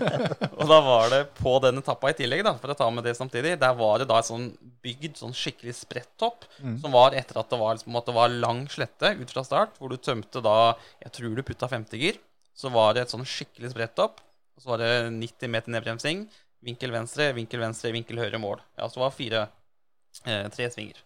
D: Og da var det på den etappa i tillegg, da, for å ta med det samtidig, der var det da et sånn bygd sånn skikkelig sprettopp, som var etter at det var, liksom, at det var lang slette ut fra start, hvor du tømte da Jeg tror du putta 50 gir. Så var det et sånn skikkelig spredtopp og så var det 90 meter nedbremsing, vinkel venstre, vinkel venstre, vinkel høyre mål. Ja, så det var fire eh, tre svinger.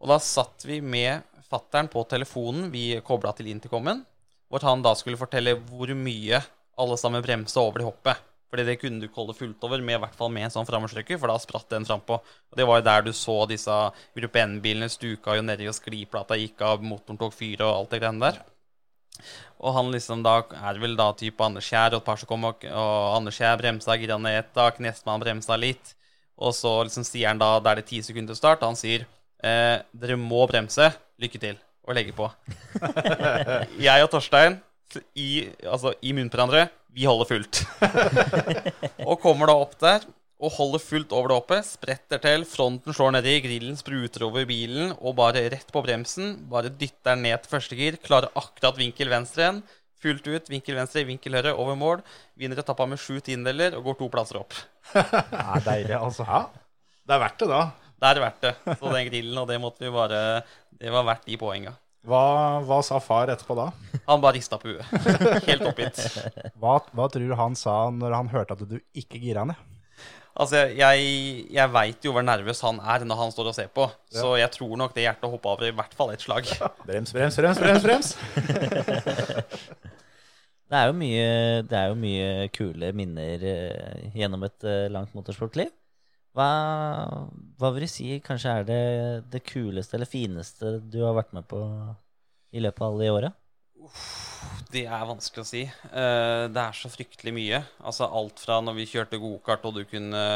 D: Og da satt vi med fattern på telefonen vi kobla til intercomen, hvor han da skulle fortelle hvor mye alle sammen bremsa over det hoppet. Fordi det kunne du ikke holde fullt over, med, i hvert fall med en sånn framoverstrykker, for da spratt den frampå. Og det var jo der du så disse Gruppe N-bilene stuka jo nedi, og skliplata gikk av, motoren tok fyr og alt det greiene der. Og han liksom da er vel da type Anders Kjær og et par som kom, og, og Anders Kjær bremsa, gira ned et tak, Nestmann bremsa litt. Og så liksom sier han da, da er det ti sekunder til start, og han sier eh, dere må bremse, lykke til, og legge på. jeg og Torstein i, altså, i munnen på hverandre, vi holder fullt. og kommer da opp der, og holder fullt over det oppe. Spretter til, fronten slår nedi, grillen spruter over bilen, og bare rett på bremsen. Bare dytter den ned til første gir. Klarer akkurat vinkel venstre igjen. Fullt ut, vinkel venstre, vinkel høyre, over mål. Vinner etappa med sju tiendedeler og går to plasser opp.
B: Det er deilig, altså.
A: Ja, det er verdt det, da.
D: Det er verdt det. Så den grillen, og det måtte vi bare Det var verdt de poenga.
A: Hva, hva sa far etterpå da?
D: Han bare rista på huet. Helt oppgitt.
B: Hva, hva tror du han sa når han hørte at du ikke gira ned?
D: Altså, jeg, jeg veit jo hvor nervøs han er når han står og ser på, så jeg tror nok det hjertet hoppa over i hvert fall ett slag.
A: Brems, brems, brems, brems. brems.
C: Det er jo mye, det er jo mye kule minner eh, gjennom et eh, langt motorsportliv. Hva, hva vil du si kanskje er det, det kuleste eller fineste du har vært med på i løpet av alle de åra?
D: Det er vanskelig å si. Eh, det er så fryktelig mye. Altså alt fra når vi kjørte gokart, og du kunne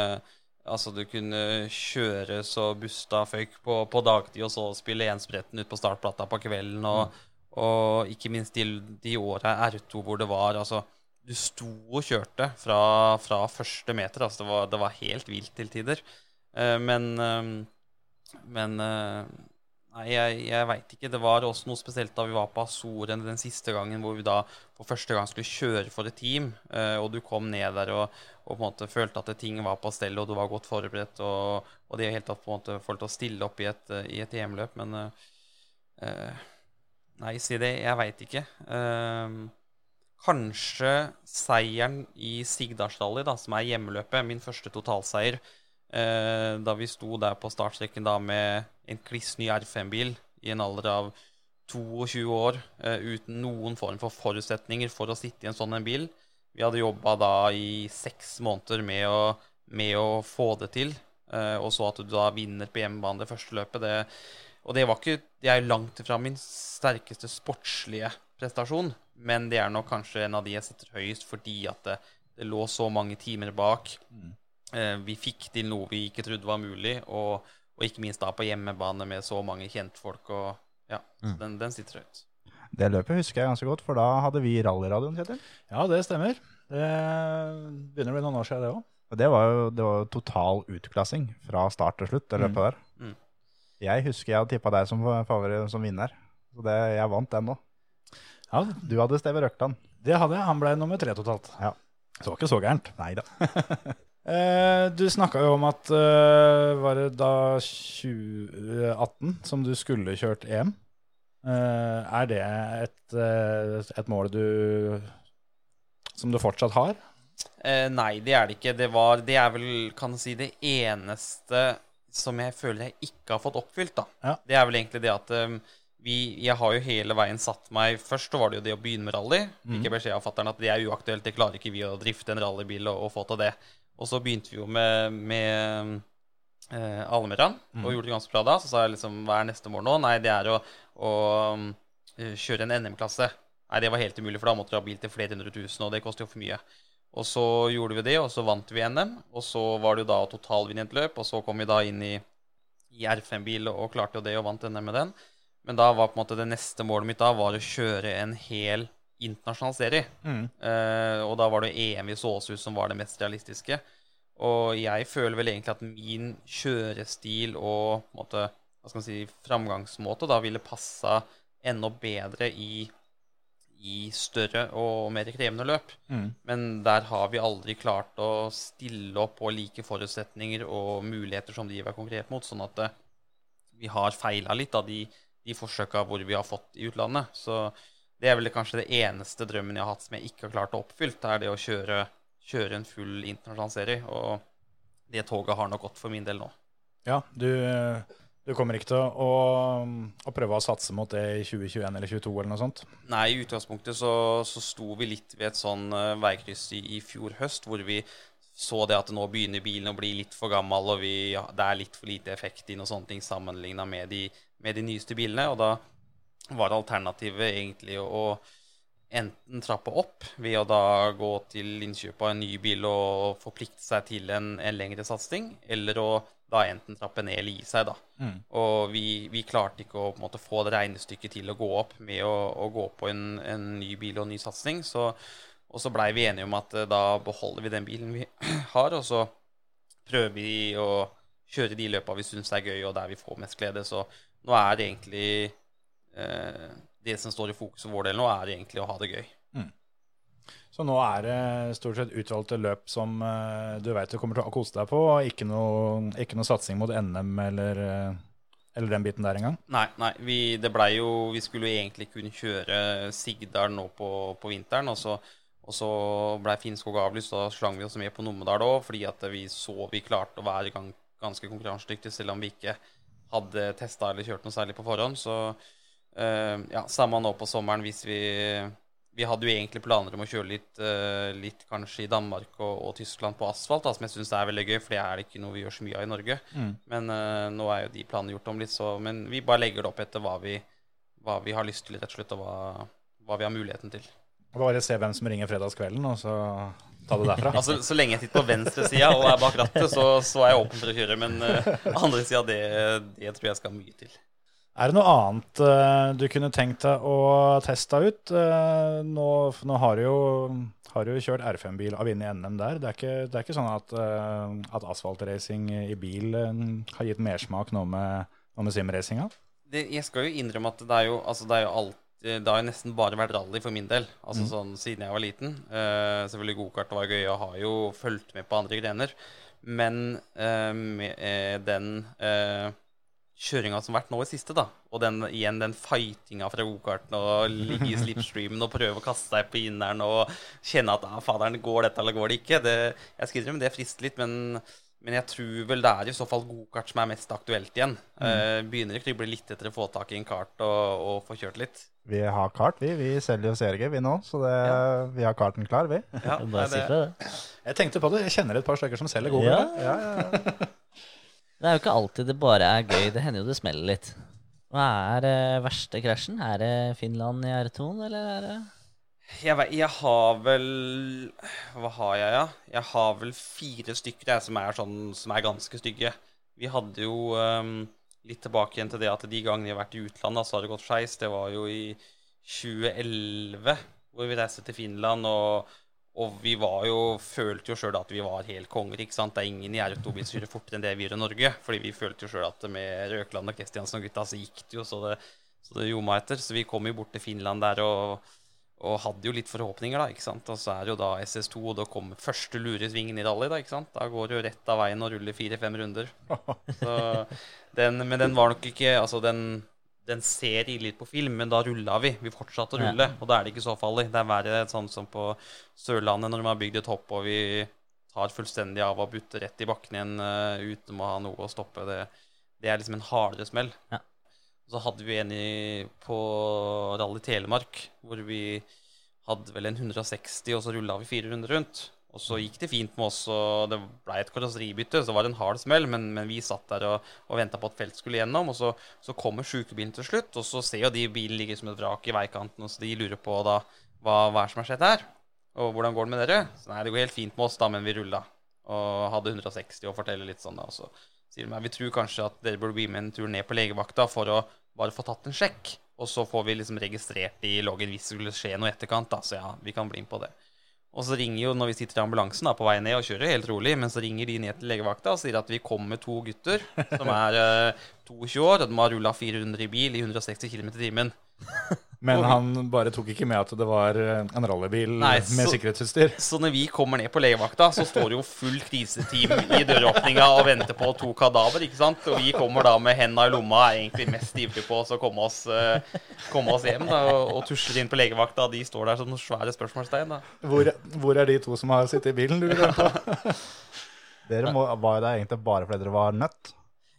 D: Altså, du kunne kjøre så busta føyk på, på dagtid, og så spille enspretten ut på startplata på kvelden, og, og ikke minst de, de åra R2 hvor det var Altså, du sto og kjørte fra, fra første meter. Altså, det var, det var helt vilt til tider. Eh, men eh, Men eh, Nei, jeg, jeg veit ikke. Det var også noe spesielt da vi var på Azoren den siste gangen, hvor vi da for første gang skulle kjøre for et team, og du kom ned der og, og på en måte følte at ting var på stell, og du var godt forberedt, og, og det helt tatt på en måte følte å stille opp i et, i et EM-løp, men eh, Nei, si det. Jeg veit ikke. Uh, kanskje seieren i Sigdalsdali, da, som er hjemmeløpet, min første totalseier, uh, da vi sto der på startstreken med en kliss ny R5-bil i en alder av 22 år uh, uten noen form for forutsetninger for å sitte i en sånn en bil. Vi hadde jobba da i seks måneder med å, med å få det til, eh, og så at du da vinner på hjemmebane det første løpet. Det, og det var ikke Det er langt ifra min sterkeste sportslige prestasjon, men det er nok kanskje en av de jeg setter høyest fordi at det, det lå så mange timer bak. Eh, vi fikk til noe vi ikke trodde var mulig, og, og ikke minst da på hjemmebane med så mange kjentfolk. og ja, så den, den sitter høyt.
B: Det løpet husker jeg ganske godt, for da hadde vi rallyradioen, Kjetil.
A: Ja, det stemmer. Det begynner å bli noen år siden, det òg.
B: Det var jo, det var total utklassing fra start til slutt, det løpet der. Jeg husker jeg hadde tippa deg som favoritt som vinner, så det, jeg vant den nå.
A: Ja,
B: Du hadde Steve Røkland.
A: det hadde jeg. Han ble nummer tre totalt.
B: Ja.
A: Så det var ikke så gærent.
B: Nei da.
A: Eh, du snakka jo om at eh, var det da 2018 som du skulle kjørt EM? Eh, er det et, et mål du som du fortsatt har?
D: Eh, nei, det er det ikke. Det, var, det er vel, kan du si, det eneste som jeg føler jeg ikke har fått oppfylt, da.
A: Ja.
D: Det er vel egentlig det at um, vi, jeg har jo hele veien satt meg Først så var det jo det å begynne med rally. Fikk jeg beskjed av fatter'n at det er uaktuelt, det klarer ikke vi å drifte en rallybil og, og få til det. Og så begynte vi jo med, med eh, Almeran, og gjorde det ganske bra da. Så sa jeg liksom hva er neste mål nå? Nei, det er å, å um, kjøre en NM-klasse. Nei, det var helt umulig, for da måtte du ha bil til flere hundre tusen, og det koster jo for mye. Og så gjorde vi det, og så vant vi NM. Og så var det jo da totalvinnet totalvinne et løp, og så kom vi da inn i, i R5-bil og klarte jo det og vant NM med den. Men da var på en måte det neste målet mitt da var å kjøre en hel internasjonal serie. Eh, og da var det EM i Såshus som var det mest realistiske. Og jeg føler vel egentlig at min kjørestil og på en måte, hva skal man si, framgangsmåte da ville passa enda bedre i, i større og mer krevende løp. Men der har vi aldri klart å stille opp på like forutsetninger og muligheter som de er konkret mot, sånn at eh, vi har feila litt av de, de forsøka hvor vi har fått i utlandet. Så det er vel kanskje det eneste drømmen jeg har hatt som jeg ikke har klart å oppfylle, er det å kjøre, kjøre en full internasjonal serie. Og det toget har nok gått for min del nå.
A: Ja, du, du kommer ikke til å, å prøve å satse mot det i 2021 eller 2022 eller noe sånt?
D: Nei, i utgangspunktet så, så sto vi litt ved et sånn uh, veikryss i, i fjor høst, hvor vi så det at nå begynner bilen å bli litt for gammel, og vi, ja, det er litt for lite effekt inn og sånne ting sammenligna med, med de nyeste bilene. Og da var alternativet egentlig å enten trappe opp ved å da gå til innkjøp av en ny bil og forplikte seg til en, en lengre satsing, eller å da enten trappe ned eller gi seg, da. Og vi, vi klarte ikke å måte, få det regnestykket til å gå opp med å, å gå på en, en ny bil og en ny satsing. Så, og så blei vi enige om at eh, da beholder vi den bilen vi har, og så prøver vi å kjøre de løpa vi syns er gøy, og der vi får mest glede. Så nå er det egentlig eh, Det som står i fokus for vår del nå, er egentlig å ha det gøy.
A: Så nå er det stort sett utvalgte løp som eh, du vet du kommer til å kose deg på, og ikke noe, ikke noe satsing mot NM eller, eh, eller den biten der engang?
D: Nei, nei vi, det ble jo Vi skulle egentlig kunne kjøre Sigdal nå på, på vinteren, og så, og så ble Finnskog avlyst. Da slang vi oss med på Numedal òg, fordi at vi så vi klarte å være ganske konkurransedyktige, selv om vi ikke hadde testa eller kjørt noe særlig på forhånd. Så ja, samme nå på sommeren hvis vi vi hadde jo egentlig planer om å kjøre litt, eh, litt kanskje i Danmark og, og Tyskland på asfalt, da, som jeg syns er veldig gøy, for det er ikke noe vi gjør så mye av i Norge. Men eh, nå er jo de planene gjort om litt, så Men vi bare legger det opp etter hva vi, hva vi har lyst til, rett og slett, og hva, hva vi har muligheten til.
A: Bare se hvem som ringer fredagskvelden, og så ta det derfra.
D: Altså, Så lenge jeg sitter på venstresida og er bak rattet, så, så er jeg åpen for å kjøre. Men uh, andre sida, det, det tror jeg skal mye til.
A: Er det noe annet uh, du kunne tenkt deg å teste ut? Uh, nå, nå har du jo, har du jo kjørt R5-bil og vunnet NM der. Det er ikke, det er ikke sånn at, uh, at asfaltracing i bil har gitt mersmak nå med, nå med simracinga?
D: Jeg skal jo innrømme at det er jo, altså, det er jo alt det har jo nesten bare vært rally for min del, altså sånn siden jeg var liten. Selvfølgelig gokart var gøy, og har jo fulgt med på andre grener. Men med den kjøringa som har vært nå i siste, da, og den, igjen den fightinga fra gokarten og ligge i slipstreamen og prøve å kaste seg på inneren og kjenne at ah, faderen, går dette eller går det ikke? Det, jeg skal innrømme det frister litt, men, men jeg tror vel det er i så fall gokart som er mest aktuelt igjen. Eh, begynner å krible litt etter å få tak i en kart og, og få kjørt litt.
B: Vi har kart, vi. Vi selger jo CRG, vi nå. Så det, vi har karten klar, vi.
D: Ja,
C: Bare si
D: det,
C: fra det.
A: Jeg tenkte på det. Jeg kjenner et par stykker som selger gokart.
C: Ja.
B: Ja, ja.
C: Det er jo ikke alltid det bare er gøy. Det hender jo det smeller litt. Hva er eh, verste krasjen? Er det Finland i R2-en, eller er det
D: jeg, jeg har vel Hva har jeg, ja? Jeg har vel fire stykker jeg, som, er sånn, som er ganske stygge. Vi hadde jo um, litt tilbake igjen til det at de gangene vi har vært i utlandet, så har det gått skeis. Det var jo i 2011 hvor vi reiste til Finland. og og vi var jo, følte jo sjøl at vi var helt konger. ikke sant? Det er ingen i R2-bil som kjører fortere enn det vi gjør i Norge. Fordi vi følte jo sjøl at med Røkland og Kristiansen og gutta, så gikk det jo så det, så det meg etter. Så vi kom jo bort til Finland der og, og hadde jo litt forhåpninger, da. ikke sant? Og så er det jo da SS2, og da kommer første luresvingen i rally, da. ikke sant? Da går det jo rett av veien og ruller fire-fem runder. Så den, men den var nok ikke Altså, den den ser ille ut på film, men da rulla vi. Vi fortsatte å rulle, og da er det ikke så farlig. Det er verre sånn som på Sørlandet, når de har bygd et hopp og vi tar fullstendig av og butter rett i bakken igjen uh, uten å ha noe å stoppe. Det, det er liksom en hardere smell.
C: Ja.
D: Så hadde vi en i, på Rally Telemark hvor vi hadde vel en 160, og så rulla vi fire runder rundt. Og så gikk det fint med oss, og det ble et karosseribytte. Så det var en hard smell, men, men vi satt der og, og venta på at felt skulle gjennom. Og så, så kommer sjukebilen til slutt, og så ser jo de bilen ligger som et vrak i veikanten, og så de lurer på da hva, hva er som har skjedd her, og hvordan går det med dere? Så nei, det går helt fint med oss, da, men vi rulla. Og hadde 160 og forteller litt sånn, da. Og så sier de meg vi tror kanskje at dere burde bli med en tur ned på legevakta for å bare få tatt en sjekk. Og så får vi liksom registrert i loggen hvis det skulle skje noe i etterkant, da. Så ja, vi kan bli med på det. Og så ringer jo, når vi sitter i ambulansen da, på vei ned og kjører helt rolig, men så ringer de ned til legevakta og sier at vi kommer med to gutter som er eh, 22 år, og de har rulla 400 i bil i 160 km i timen.
A: Men han bare tok ikke med at det var eh, en rallybil
D: Nei,
A: med sikkerhetsutstyr.
D: Så når vi kommer ned på legevakta, så står det jo full kriseteam i døråpninga og venter på to kadaver, ikke sant? Og vi kommer da med henda i lomma, er egentlig mest ivrige på oss å komme oss, eh, komme oss hjem da, og, tusler inn på legevakta. De står der som noen svære spørsmålstegn. da.
A: Hvor, hvor er de to som har sittet i bilen? lurer jeg på?
B: Dere må, var der egentlig bare fordi dere var nødt.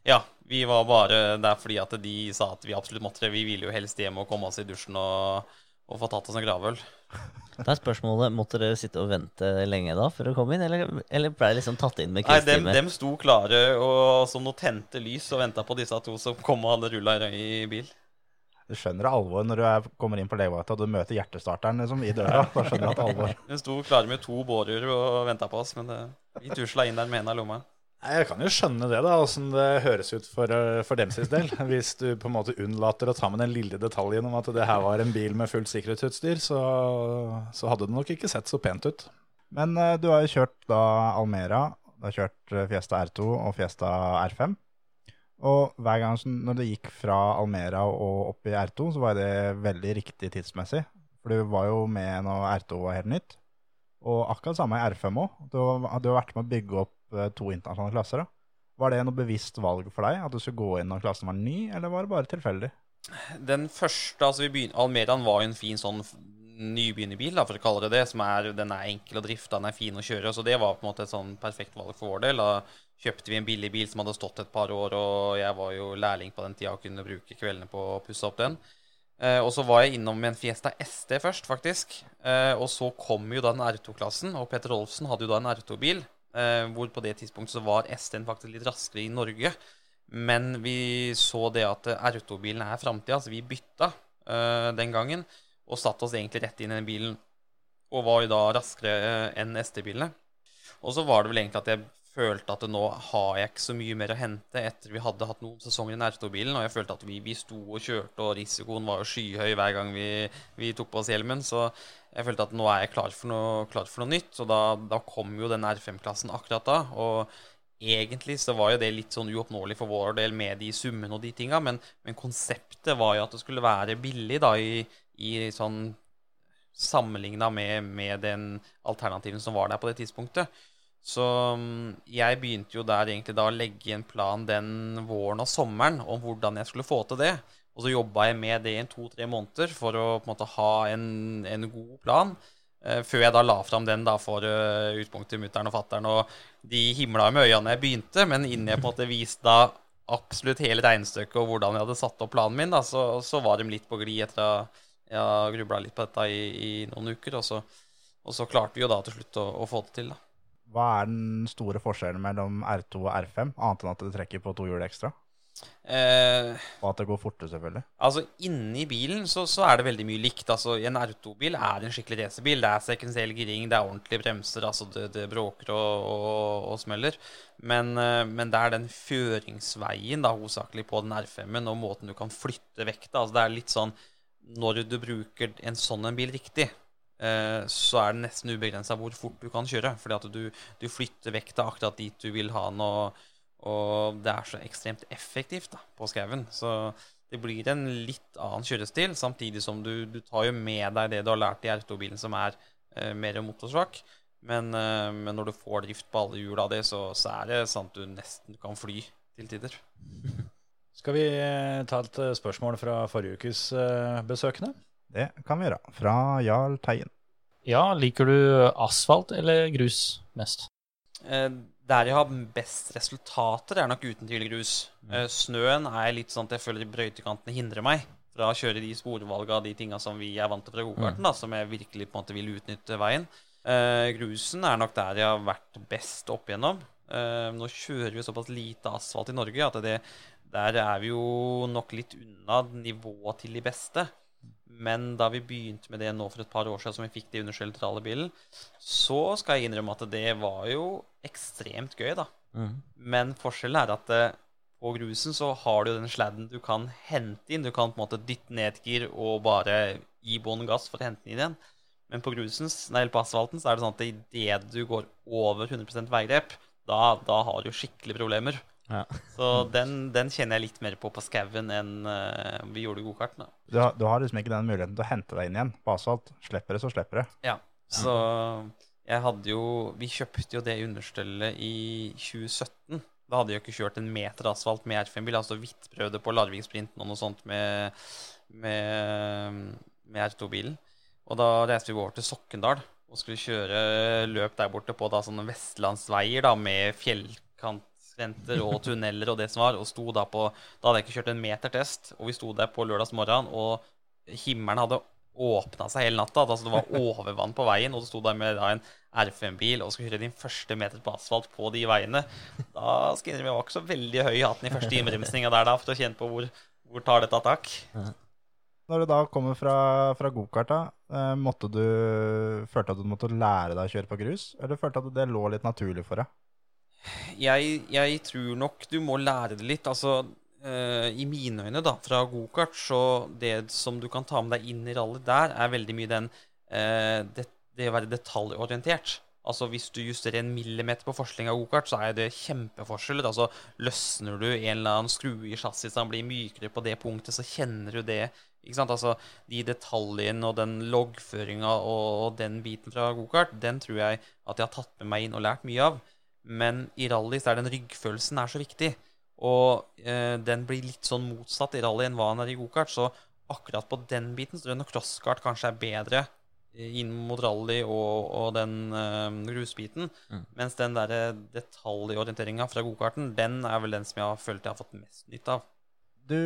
D: Ja, vi var bare der fordi at de sa at vi absolutt måtte det. Vi ville jo helst hjem og komme oss i dusjen og, og få tatt oss en gravøl.
C: Da er spørsmålet, Måtte dere sitte og vente lenge da for å komme inn, eller, eller ble det liksom tatt inn med
D: Nei, dem, dem sto klare og som noe tente lys og venta på disse to som kom og hadde rulla i bil.
B: Du skjønner alvor når du er, kommer inn på legevakta og du møter hjertestarteren liksom, i døra. Da skjønner du at det alvor.
D: De sto klare med to bårer og venta på oss, men det, vi tusla inn der med henda i lomma.
A: Jeg kan jo skjønne det, da, åssen det høres ut for, eh, for dem sin del. Hvis du på en måte unnlater å ta med den lille detaljen om at det her var en bil med fullt sikkerhetsutstyr, så, så hadde det nok ikke sett så pent ut.
B: Men uh, du har jo kjørt da Almera, Du har kjørt eh, Fiesta R2 og Fiesta R5. Og hver gang når det gikk fra Almera og opp i R2, så var det veldig riktig tidsmessig. For du var jo med når R2 var helt nytt. Og akkurat samme i R5 òg. Du, hadde har vært med å bygge opp to internasjonale klasser. da. Var det noe bevisst valg for deg, at du skulle gå inn når klassen var ny, eller var det bare tilfeldig?
D: Den første, altså vi begyn- Almerian var jo en fin sånn nybegynnerbil, for å kalle det det. Som er, den er enkel å drifte, den er fin å kjøre. Så det var på en måte et sånn perfekt valg for vår del. Da kjøpte vi en billig bil som hadde stått et par år, og jeg var jo lærling på den tida og kunne bruke kveldene på å pusse opp den. Eh, og så var jeg innom med en Fiesta ST først, faktisk. Eh, og så kom jo da den R2-klassen, og Petter Olfsen hadde jo da en R2-bil. Eh, hvor på det tidspunktet så var ST-en faktisk litt raskere i Norge. Men vi så det at R2-bilen er framtida, så vi bytta eh, den gangen. Og satte oss egentlig rett inn i den bilen. Og var jo da raskere eh, enn ST-bilene. Og så var det vel egentlig at jeg følte at nå har jeg ikke så mye mer å hente etter vi hadde hatt noen sesonger i R2-bilen. Og jeg følte at vi, vi sto og kjørte, og risikoen var jo skyhøy hver gang vi, vi tok på oss hjelmen. Så jeg følte at nå er jeg klar for noe, klar for noe nytt. Og da, da kom jo den R5-klassen akkurat da. Og egentlig så var jo det litt sånn uoppnåelig for vår del med de summene og de tinga, men, men konseptet var jo at det skulle være billig da i, i sånn sammenligna med, med den alternativen som var der på det tidspunktet. Så mm, jeg begynte jo der egentlig da å legge en plan den våren og sommeren om hvordan jeg skulle få til det. Og så jobba jeg med det i to-tre måneder for å på en måte ha en, en god plan. Eh, før jeg da la fram den da for uh, til mutter'n og fatter'n. Og de himla med øynene jeg begynte, men innen jeg på en måte viste da absolutt hele regnestykket og hvordan jeg hadde satt opp planen min, da, så, så var de litt på glid etter at jeg grubla litt på dette i, i noen uker. Og så, og så klarte vi jo da til slutt å, å få det til, da.
B: Hva er den store forskjellen mellom R2 og R5, annet enn at det trekker på to hjul ekstra?
D: Eh,
B: Og at det går fortere, selvfølgelig.
D: Altså, inni bilen så, så er det veldig mye likt. Altså, En R2-bil er en skikkelig racerbil. Det er sekvensiell giring, det er ordentlige bremser, altså det, det bråker og, og, og smeller. Men, eh, men det er den føringsveien da, hovedsakelig på den R5-en, og måten du kan flytte vekta. Altså, det er litt sånn Når du bruker en sånn en bil riktig, så er det nesten ubegrensa hvor fort du kan kjøre. Fordi at du, du flytter vekta akkurat dit du vil ha den. og og det er så ekstremt effektivt da, på skauen. Så det blir en litt annen kjørestil, samtidig som du, du tar jo med deg det du har lært i R2-bilen, som er eh, mer motorsvak. Men, eh, men når du får drift på alle hjula di, så, så er det sånn at du nesten kan fly til tider.
A: Skal vi eh, ta et eh, spørsmål fra forrige ukes eh, besøkende?
B: Det kan vi gjøre. Fra Jarl Teien.
E: Ja, liker du asfalt eller grus mest?
D: Eh, der jeg har best resultater, er nok uten tvil grus. Eh, snøen er litt sånn at jeg føler brøytekantene hindrer meg fra å kjøre de sporvalga de tinga som vi er vant til fra gokarten, mm. som jeg virkelig på en måte vil utnytte veien. Eh, grusen er nok der jeg har vært best opp igjennom. Eh, nå kjører vi såpass lite asfalt i Norge at det, der er vi jo nok litt unna nivået til de beste. Men da vi begynte med det nå for et par år siden, som vi fikk det understellet til bilen, så skal jeg innrømme at det var jo ekstremt gøy, da. Men forskjellen er at eh, på grusen så har du den sladden du kan hente inn. Du kan på en måte dytte ned et gir og bare gi bånn gass for å hente den inn igjen. Men på grusen, nei, på asfalten så er det sånn at idet du går over 100% veigrep, da, da har du skikkelig problemer.
C: Ja.
D: Så den, den kjenner jeg litt mer på på skauen enn uh, vi gjorde i gokarten.
B: Du har, du har liksom ikke den muligheten til å hente deg inn igjen på asfalt. Slipper det, så slipper det.
D: Ja, så jeg hadde jo Vi kjøpte jo det understellet i 2017. Da hadde jeg ikke kjørt en meter asfalt med R5-bil. Altså vidt prøvde på Larvik-sprinten og noe sånt med, med, med R2-bilen. Og da reiste vi over til Sokkendal og skulle kjøre løp der borte på da sånne vestlandsveier da med fjellkantskrenter og tunneler og det som var. Og sto da på Da hadde jeg ikke kjørt en meter test, og vi sto der på lørdags morgen, og himmelen hadde åpna seg hele natta. Altså det var overvann på veien, og du sto der med da, en R5-bil og skulle kjøre din første meter på asfalt på de veiene. Da skal jeg innrømme jeg var ikke så veldig høy i hatten i første innbremsinga der da, for å kjenne på hvor, hvor tar dette tak.
B: Når du da kommer fra, fra gokart, eh, måtte du følte at du måtte lære deg å kjøre på grus, eller følte at det lå litt naturlig for deg?
D: Jeg, jeg tror nok du må lære det litt. Altså, uh, i mine øyne, da, fra gokart, så det som du kan ta med deg inn i rally der, er veldig mye den uh, det, det å være detaljorientert. Altså Hvis du justerer en millimeter på forskning av gokart, så er det kjempeforskjeller. Altså Løsner du en eller annen skrue i chassis så den blir mykere på det punktet, så kjenner du det. Ikke sant? Altså De detaljene og den loggføringa og, og den biten fra gokart, den tror jeg at jeg har tatt med meg inn og lært mye av. Men i rally så er den ryggfølelsen er så viktig. Og eh, den blir litt sånn motsatt i rally enn hva den er i gokart. Så akkurat på den biten så tror jeg nok crosskart kanskje er bedre eh, inn mot rally og, og den eh, grusbiten.
C: Mm.
D: Mens den der detaljorienteringa fra gokarten, den er vel den som jeg har følt jeg har fått mest nytte av.
B: Du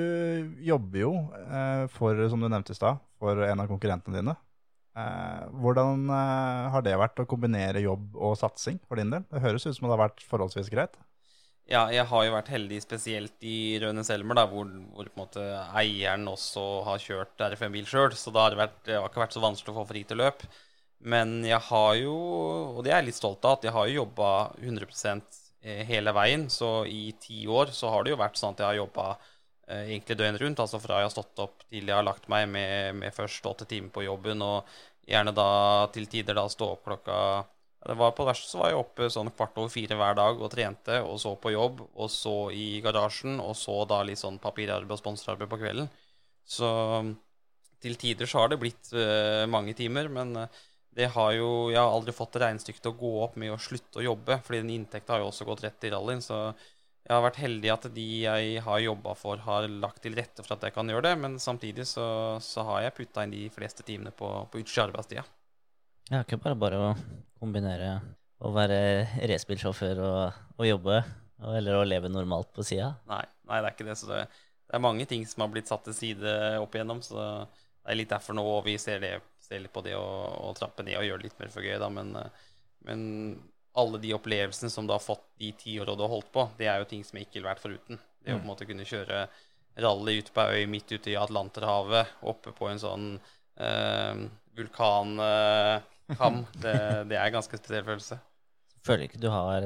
B: jobber jo eh, for, som du nevnte i stad, for en av konkurrentene dine. Eh, hvordan eh, har det vært å kombinere jobb og satsing for din del? Det høres ut som det har vært forholdsvis greit.
D: Ja, jeg har jo vært heldig spesielt i Røne Selmer, da, hvor, hvor på en måte eieren også har kjørt RFM-bil sjøl. Så det har vært, det har ikke vært så vanskelig å få fri til løp. Men jeg har jo, og det er jeg litt stolt av, at jeg har jo jobba 100% hele veien. Så i ti år så har det jo vært sånn at jeg har jobba eh, egentlig døgnet rundt. Altså fra jeg har stått opp til jeg har lagt meg med, med først åtte timer på jobben, og gjerne da til tider da stå opp klokka det var På verste så var jeg oppe sånn kvart over fire hver dag og trente, og så på jobb, og så i garasjen, og så da litt sånn papirarbeid og sponsorarbeid på kvelden. Så til tider så har det blitt uh, mange timer, men eh, det har jo Jeg har aldri fått regnestykket til å gå opp med å slutte å jobbe, fordi den inntekta har jo også gått rett i rallyen, så jeg har vært heldig at de jeg har jobba for, har lagt til rette for at jeg kan gjøre det, men samtidig så, så har jeg putta inn de fleste timene på, på utsida arbeidstida.
C: Det er ikke bare bare å kombinere å være racerbilsjåfør og, og jobbe, eller å leve normalt på sida.
D: Nei, nei, det er ikke det. Så det, det er mange ting som har blitt satt til side opp igjennom. Så det er litt derfor nå vi ser, det, ser litt på det å, å trappe ned og gjøre det litt mer for gøy, da. Men, men alle de opplevelsene som du har fått de ti åra du har holdt på, det er jo ting som jeg ikke ville vært foruten. Det å på en måte kunne kjøre rally ute på ei øy midt ute i Atlanterhavet, oppe på en sånn eh, vulkankam, det, det er en ganske spesiell følelse.
C: Føler ikke du har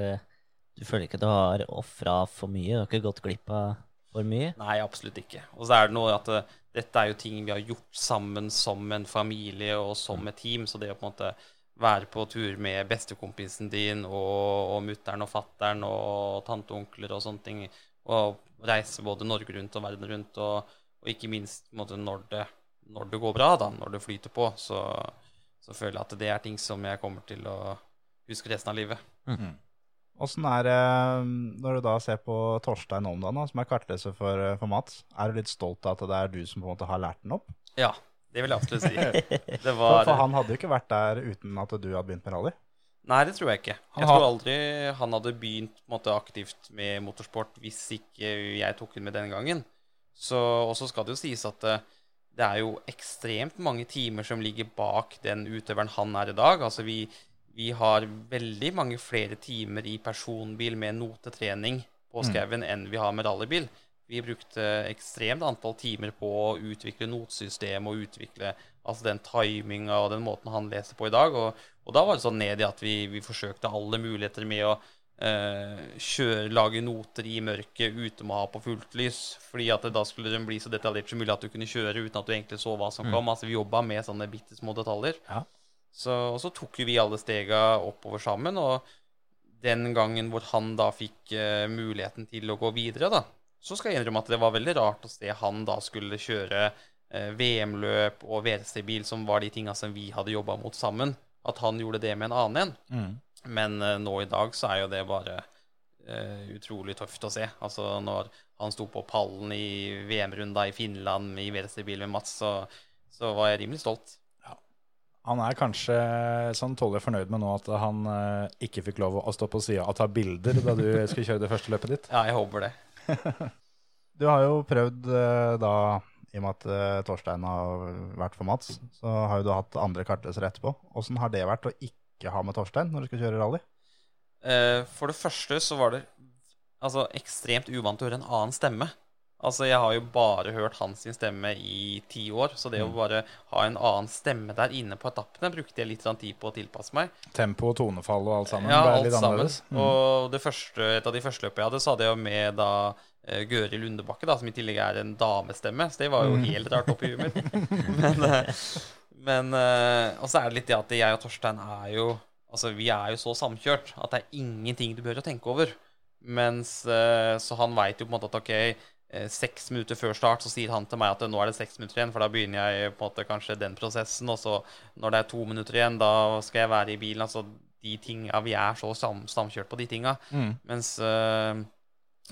C: Du føler ikke du har ofra for mye? Du har ikke gått glipp av for mye?
D: Nei, absolutt ikke. Og så er det noe at eh, dette er jo ting vi har gjort sammen som en familie og som et team. Så det å på en måte være på tur med bestekompisen din og, og mutter'n og fatter'n og tante og onkler og sånne ting, og reise både Norge rundt og verden rundt, og, og ikke minst måte, når, det, når det går bra, da, når det flyter på, så, så føler jeg at det er ting som jeg kommer til å huske resten av livet.
B: Åssen er det når du da ser på Torstein Omdan, da, som er kartleser for, for Mats? Er du litt stolt av at det er du som på en måte har lært den opp?
D: Ja, det vil jeg absolutt si. Det
B: For,
D: var
B: for han hadde jo ikke vært der uten at du hadde begynt med rally.
D: Nei, det tror jeg ikke. Jeg tror aldri han hadde begynt på måte, aktivt med motorsport hvis ikke jeg tok ham med den gangen. Så, og så skal det jo sies at det, det er jo ekstremt mange timer som ligger bak den utøveren han er i dag. Altså vi, vi har veldig mange flere timer i personbil med notetrening på skauen enn vi har med rallybil. Vi brukte ekstremt antall timer på å utvikle notesystem og utvikle altså den timinga og den måten han leser på i dag. Og, og da var det sånn ned i at vi, vi forsøkte alle muligheter med å eh, kjøre, lage noter i mørket uten å ha på fullt lys. Fordi at det, da skulle den bli så detaljert som mulig at du kunne kjøre uten at du egentlig så hva som kom. Altså Vi jobba med sånne bitte små detaljer.
A: Ja.
D: Så, og så tok vi alle stega oppover sammen. Og den gangen hvor han da fikk eh, muligheten til å gå videre, da, så skal jeg innrømme at det var veldig rart å se han da skulle kjøre eh, VM-løp og WRC-bil, som var de tinga som vi hadde jobba mot sammen. At han gjorde det med en annen en. Men eh, nå i dag så er jo det bare eh, utrolig tøft å se. Altså når han sto på pallen i VM-runda i Finland i WRC-bil med Mats, så, så var jeg rimelig stolt.
A: Han er kanskje sånn tålelig fornøyd med nå at han eh, ikke fikk lov å stå på sida og ta bilder da du skulle kjøre det første løpet ditt.
D: Ja, jeg håper det.
B: Du har jo prøvd eh, da, i og med at eh, Torstein har vært for Mats, så har jo du hatt andre kartlesere etterpå. Åssen har det vært å ikke ha med Torstein når du skal kjøre rally?
D: Eh, for det første så var det altså, ekstremt uvant å høre en annen stemme. Altså, Jeg har jo bare hørt hans stemme i ti år, så det å bare ha en annen stemme der inne på etappene brukte jeg litt sånn tid på å tilpasse meg.
A: Tempo og tonefall og alt sammen
D: Ja,
A: ble
D: alt
A: litt annerledes. Mm.
D: Og det første, et av de første løpene jeg hadde, så hadde jeg jo med da eh, Gøri Lundebakke, da, som i tillegg er en damestemme. Så det var jo helt rart oppi huet mitt. Men, eh, men eh, Og så er det litt det at jeg og Torstein er jo Altså, vi er jo så samkjørt at det er ingenting du bør å tenke over. Mens Så han veit jo på en måte at OK, seks minutter før start så sier han til meg at nå er det seks minutter igjen, for da begynner jeg på en måte kanskje den prosessen. Og så når det er to minutter igjen, da skal jeg være i bilen. Altså de tinga Vi er så sam, samkjørt på de tinga. Mens eh,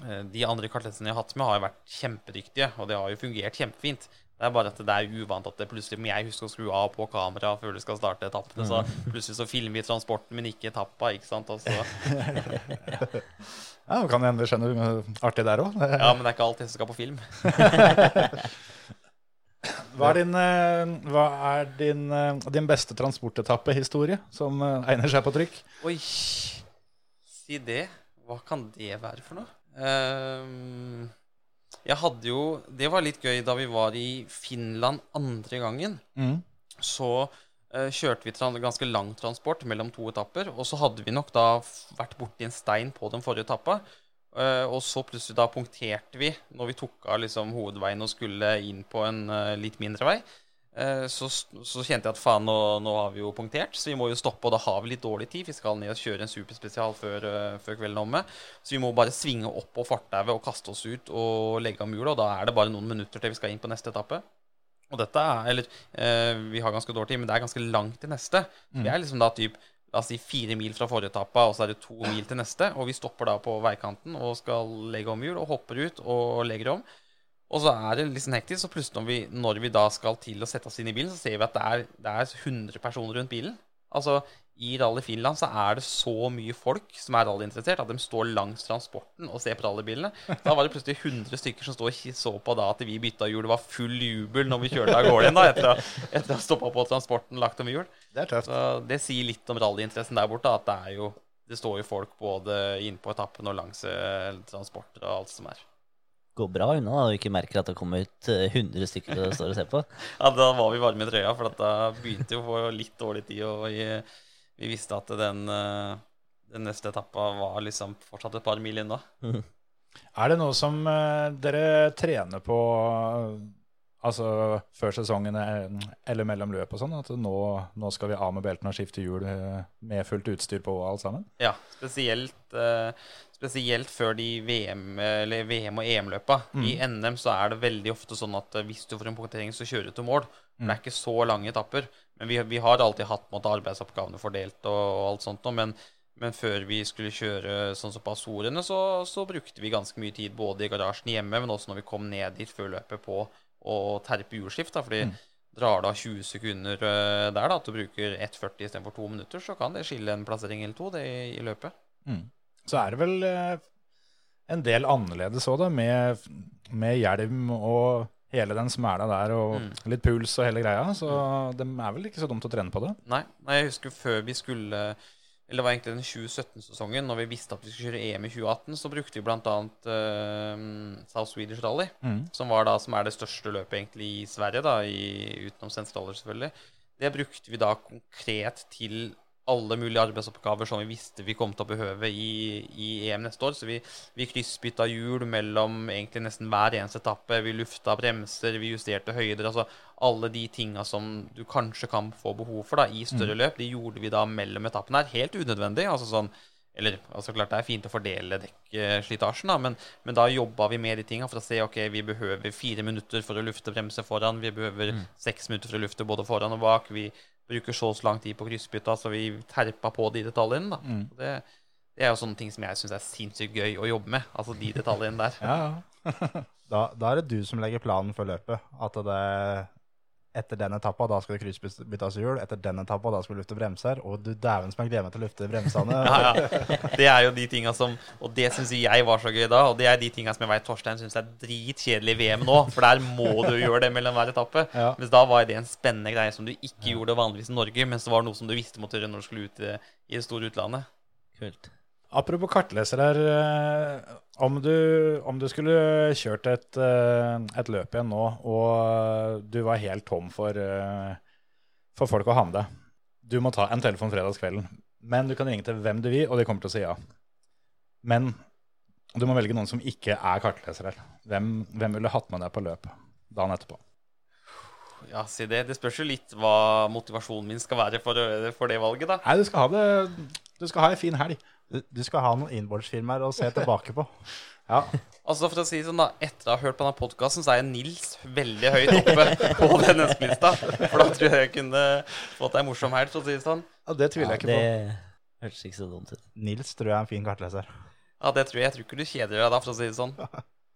D: eh, de andre kartlettene jeg har hatt med, har vært kjempedyktige, og det har jo fungert kjempefint. Det er bare at det er uvant at det plutselig må jeg huske å skru av på kamera før du skal starte etappene. Så plutselig så filmer vi transporten, men ikke etappa. ikke sant? Og så,
A: Ja, det kan hende det skjer noe artig der òg.
D: ja, men det er ikke alltid som skal på film.
A: Hva er din, eh, hva er din, eh, din beste transportetappehistorie som eh, egner seg på trykk?
D: Oi, si det. Hva kan det være for noe? Ehm, jeg hadde jo Det var litt gøy da vi var i Finland andre gangen. Så uh, kjørte vi ganske lang transport mellom to etapper. Og så hadde vi nok da vært borti en stein på den forrige etappa. Uh, og så plutselig da punkterte vi når vi tok av liksom hovedveien og skulle inn på en uh, litt mindre vei. Eh, så, så kjente jeg at faen, nå, nå har vi jo punktert, så vi må jo stoppe. Og da har vi litt dårlig tid. Vi skal ned og kjøre en superspesial før, eh, før kvelden er omme. Så vi må bare svinge opp på fortauet og kaste oss ut og legge om hjulet. Og da er det bare noen minutter til vi skal inn på neste etappe. Og dette er Eller eh, vi har ganske dårlig tid, men det er ganske langt til neste. Så vi er liksom da typ La oss si fire mil fra forrige etappa, og så er det to mil til neste. Og vi stopper da på veikanten og skal legge om hjul, og hopper ut og legger om. Og så er det litt sånn hektisk, så plutselig når vi, når vi da skal til å sette oss inn i bilen, så ser vi at det er, det er 100 personer rundt bilen. Altså, i Rally Finland så er det så mye folk som er rallyinteressert, at de står langs transporten og ser på rallybilene. Da var det plutselig 100 stykker som stod og så på da at vi bytta hjul. Det var full jubel når vi kjørte av gårde igjen da, etter, å- etter å ha stoppa på transporten lagt om hjul.
A: Det er tøft.
D: Så det sier litt om rallyinteressen der borte, at det er jo det står jo folk både inn på etappen og langs eh, transporter og alt som er.
C: Går bra unna da, og ikke merker at det kommer ut eh, 100 stykker og står og ser på.
D: Ja, da var vi varme i trøya, for da begynte jo å få litt dårlig tid, og vi, vi visste at den, eh, den neste etappa var liksom fortsatt et par mil unna.
A: Er det noe som eh, dere trener på eh, altså før sesongen eh, eller mellom løp og sånn? At nå, nå skal vi av med beltene og skifte hjul eh, med fullt utstyr på og alt sammen?
D: Ja, spesielt, eh, spesielt før de VM, eller VM og EM-løpa. I NM så er det veldig ofte sånn at hvis du får en punktering, så kjører du til mål. For Det er ikke så lange etapper. Men vi, vi har alltid hatt måte, arbeidsoppgavene fordelt og, og alt sånt noe. Men, men før vi skulle kjøre sånn som på Azorene, så, så brukte vi ganske mye tid både i garasjen hjemme, men også når vi kom ned dit før løpet på å terpe hjulskift. Fordi fordi drar du av 20 sekunder eh, der, da, at du bruker 1,40 istedenfor 2 minutter, så kan det skille en plassering eller to det i, i løpet.
A: Så er det vel eh, en del annerledes òg, da, med, med hjelm og hele den smæla der, og
D: Mm.
A: litt puls og hele greia. Så det er vel ikke så dumt å trene på det.
D: Nei, jeg husker før vi skulle Eller det var egentlig den 2017-sesongen, når vi visste at vi skulle kjøre EM i 2018, så brukte vi bl.a. Uh, South Swedish Rally,
A: Mm.
D: som, var da, som er det største løpet egentlig i Sverige, da, i, utenom sentraler selvfølgelig. Det brukte vi da konkret til alle mulige arbeidsoppgaver som vi visste vi kom til å behøve i, i EM neste år. Så vi, vi kryssbytta hjul mellom egentlig nesten hver eneste etappe. Vi lufta bremser, vi justerte høyder. Altså alle de tinga som du kanskje kan få behov for da, i større løp, de gjorde vi da mellom etappene her. Helt unødvendig. altså sånn eller altså klart det er fint å fordele dekkslitasjen, da, men, men da jobba vi med de tinga for å se ok, vi behøver fire minutter for å lufte bremse foran, vi behøver seks minutter for å lufte både foran og bak, vi bruker så og så lang tid på kryssbytta, så vi terpa på de detaljene. da. Mm. Det, det er jo sånne ting som jeg syns er sinnssykt gøy å jobbe med. Altså de detaljene der.
A: Ja, ja.
B: Da, da er det du som legger planen for løpet. At det etter den etappa, da skal det kryssbyttes hjul. Etter den etappa, da skal du lufte bremser. Og du dæven som jeg gleder meg til å lufte bremsene.
D: Ja, ja. Det er jo de tinga som Og det syns jeg var så gøy da. Og det er de tinga som jeg veit Torstein syns er dritkjedelig i VM nå. For der må du gjøre det mellom hver etappe.
A: Ja.
D: Mens da var det en spennende greie som du ikke gjorde vanligvis i Norge, men som var noe som du visste måtte gjøre når du skulle ut i, i det store utlandet.
C: Kult.
A: Apropos kartleser her. eh, Om du, om du skulle kjørt et, eh, et løp igjen nå, og du var helt tom for, eh, for folk å ha med deg Du må ta en telefon fredagskvelden, men du kan ringe til hvem du vil, og de kommer til å si ja. Men du må velge noen som ikke er kartleser her. Hvem, hvem ville hatt med deg på løp dagen etterpå?
D: Ja, si det. Det spørs jo litt hva motivasjonen min skal være for, for det valget, da.
A: Nei, du skal ha det Du skal ha ei en fin helg.
B: Du, skal ha noen innbordsfilmer å se tilbake på.
A: Ja.
D: Altså for å si det sånn da, Etter å ha hørt på denne podkasten, så er Nils veldig høyt oppe på den ønskelista. For da tror jeg jeg kunne fått ei morsom helg, for å si det sånn.
A: ja, det tviler jeg ikke
C: det
A: på.
C: hørtes ikke så dumt ut.
B: Nils tror jeg er en fin kartleser.
D: Ja, det tror jeg. Jeg tror ikke du kjeder deg da, for å si det sånn.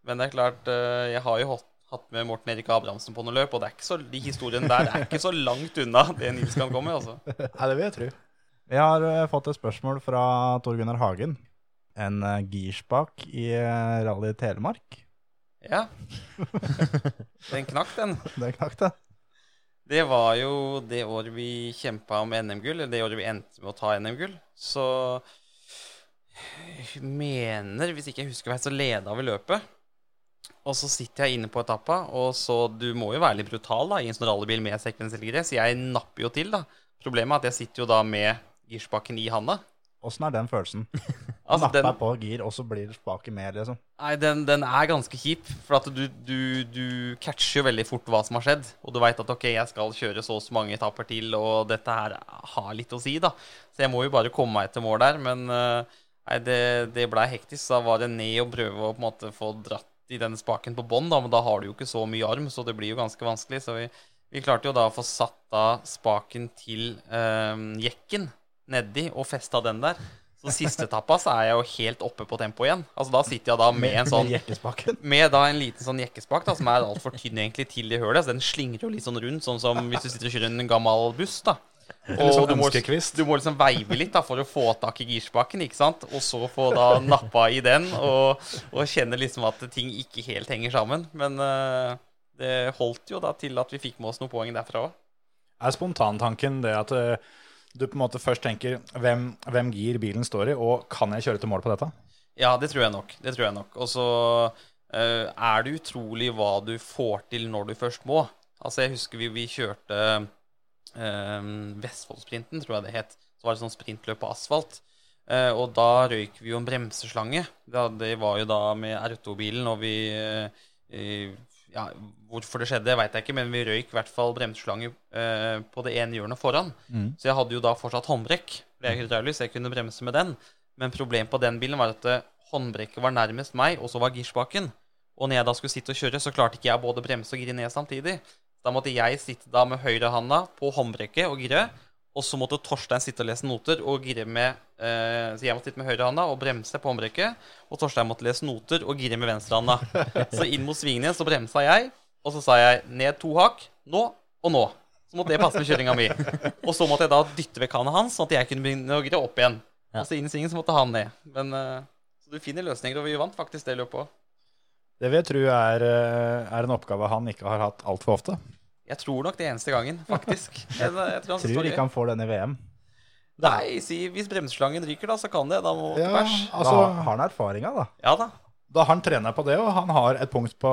D: Men det er klart, eh, jeg har jo hatt, hatt med Morten Erik Abrahamsen på noe løp, og det er ikke så, de historiene der er ikke så langt unna det Nils kan komme. med, altså.
A: Nei, det vil jeg tro.
B: Vi har eh, fått et spørsmål fra Tor Gunnar Hagen. En uh, girspak i eh, Rally Telemark.
D: Ja. Den knakk, den.
B: Den knakk, den.
D: Det var jo det året vi kjempa om NM-gull, eller det året vi endte med å ta NM-gull. Så jeg mener, hvis ikke jeg husker hva, så leda vi løpet. Og så sitter jeg inne på etappa, og så Du må jo være litt brutal da, i en sånn rallybil med sekvenselgire, så jeg napper jo til, da. Problemet er at jeg sitter jo da med girspaken i handa.
B: Åssen er den følelsen?
D: Altså,
B: Napper
D: den,
B: på gir, og så blir spaken med, liksom.
D: nei, den, den er ganske kjip, for at du, du, du catcher jo veldig fort hva som har skjedd. Og du veit at ok, jeg skal kjøre så og så mange etapper til, og dette her har litt å si, da. Så jeg må jo bare komme meg til mål der. Men eh, nei, det, det blei hektisk. Da var det ned og prøve å på en måte få dratt i denne spaken på bånn, da. Men da har du jo ikke så mye arm, så det blir jo ganske vanskelig. Så vi, vi klarte jo da å få satt da spaken til øh, jekken nedi og festa den der. Så siste etappa så er jeg jo helt oppe på tempo igjen. Altså Da sitter jeg da med en sånn
B: Med
D: da en liten sånn jekkespak da, som er altfor tynn egentlig til det hølet. Så den slingrer jo litt sånn rundt, sånn som hvis du sitter og kjører en gammel buss. da.
A: Sånn
D: du må, du må liksom veive litt da, for å få tak i girspaken, ikke sant? og så få da nappa i den og, og kjenne liksom at ting ikke helt henger sammen. Men uh, det holdt jo da til at vi fikk med oss noen poeng derfra òg.
A: Er spontantanken det at eh, du på en måte først tenker hvem, hvem gir bilen står i, og kan jeg kjøre til mål på dette?
D: Ja, det tror jeg nok. Det tror jeg nok. Og så uh, er det utrolig hva du får til når du først må. Altså, jeg husker vi, vi kjørte uh, Vestfoldsprinten, tror jeg det het. Så var det sånn sprintløp på asfalt. Uh, og da røyk vi jo en bremseslange. Det, det var jo da med R2-bilen, og vi eh, ja, Hvorfor det skjedde, veit jeg ikke, men vi røyk i hvert fall bremseslange eh, på det ene hjørnet foran. Så jeg hadde jo da fortsatt håndbrekk. Det er hydraulisk, så jeg kunne bremse med den. Men problemet på den bilen var at eh, håndbrekket var nærmest meg, og så var girspaken. Og når jeg da skulle sitte og kjøre, så klarte ikke jeg både bremse og gire ned samtidig. Da måtte jeg sitte da med høyrehanda på håndbrekket og gire. Og så måtte Torstein sitte og lese noter og gire med eh, Så jeg måtte sitte med høyrehanda og bremse på håndbrekket. Og Torstein måtte lese noter og gire med venstrehanda. Så inn mot svingen igjen så bremsa jeg, og så sa jeg ned to hakk. Nå og nå. Så måtte det passe med kjøringa mi. Og så måtte jeg da dytte vekk handa hans, sånn at jeg kunne begynne å gire opp igjen.
C: Ja.
D: Og så inn i svingen så måtte han ned. Men eh, Så du finner løsninger, og vi vant faktisk det løpet òg.
A: Det vil jeg tro er, eh, er en oppgave han ikke har hatt altfor ofte.
D: Jeg tror nok det eneste gangen, faktisk. Jeg, jeg tror han
B: Tror ikke han får den i VM.
D: Nei, si hvis bremseslangen ryker, da, så kan det. Da må
A: Ja,
D: bæsj.
A: altså,
B: da har han erfaringa, da.
D: Ja da.
A: da har han trener på det, og han har et punkt på,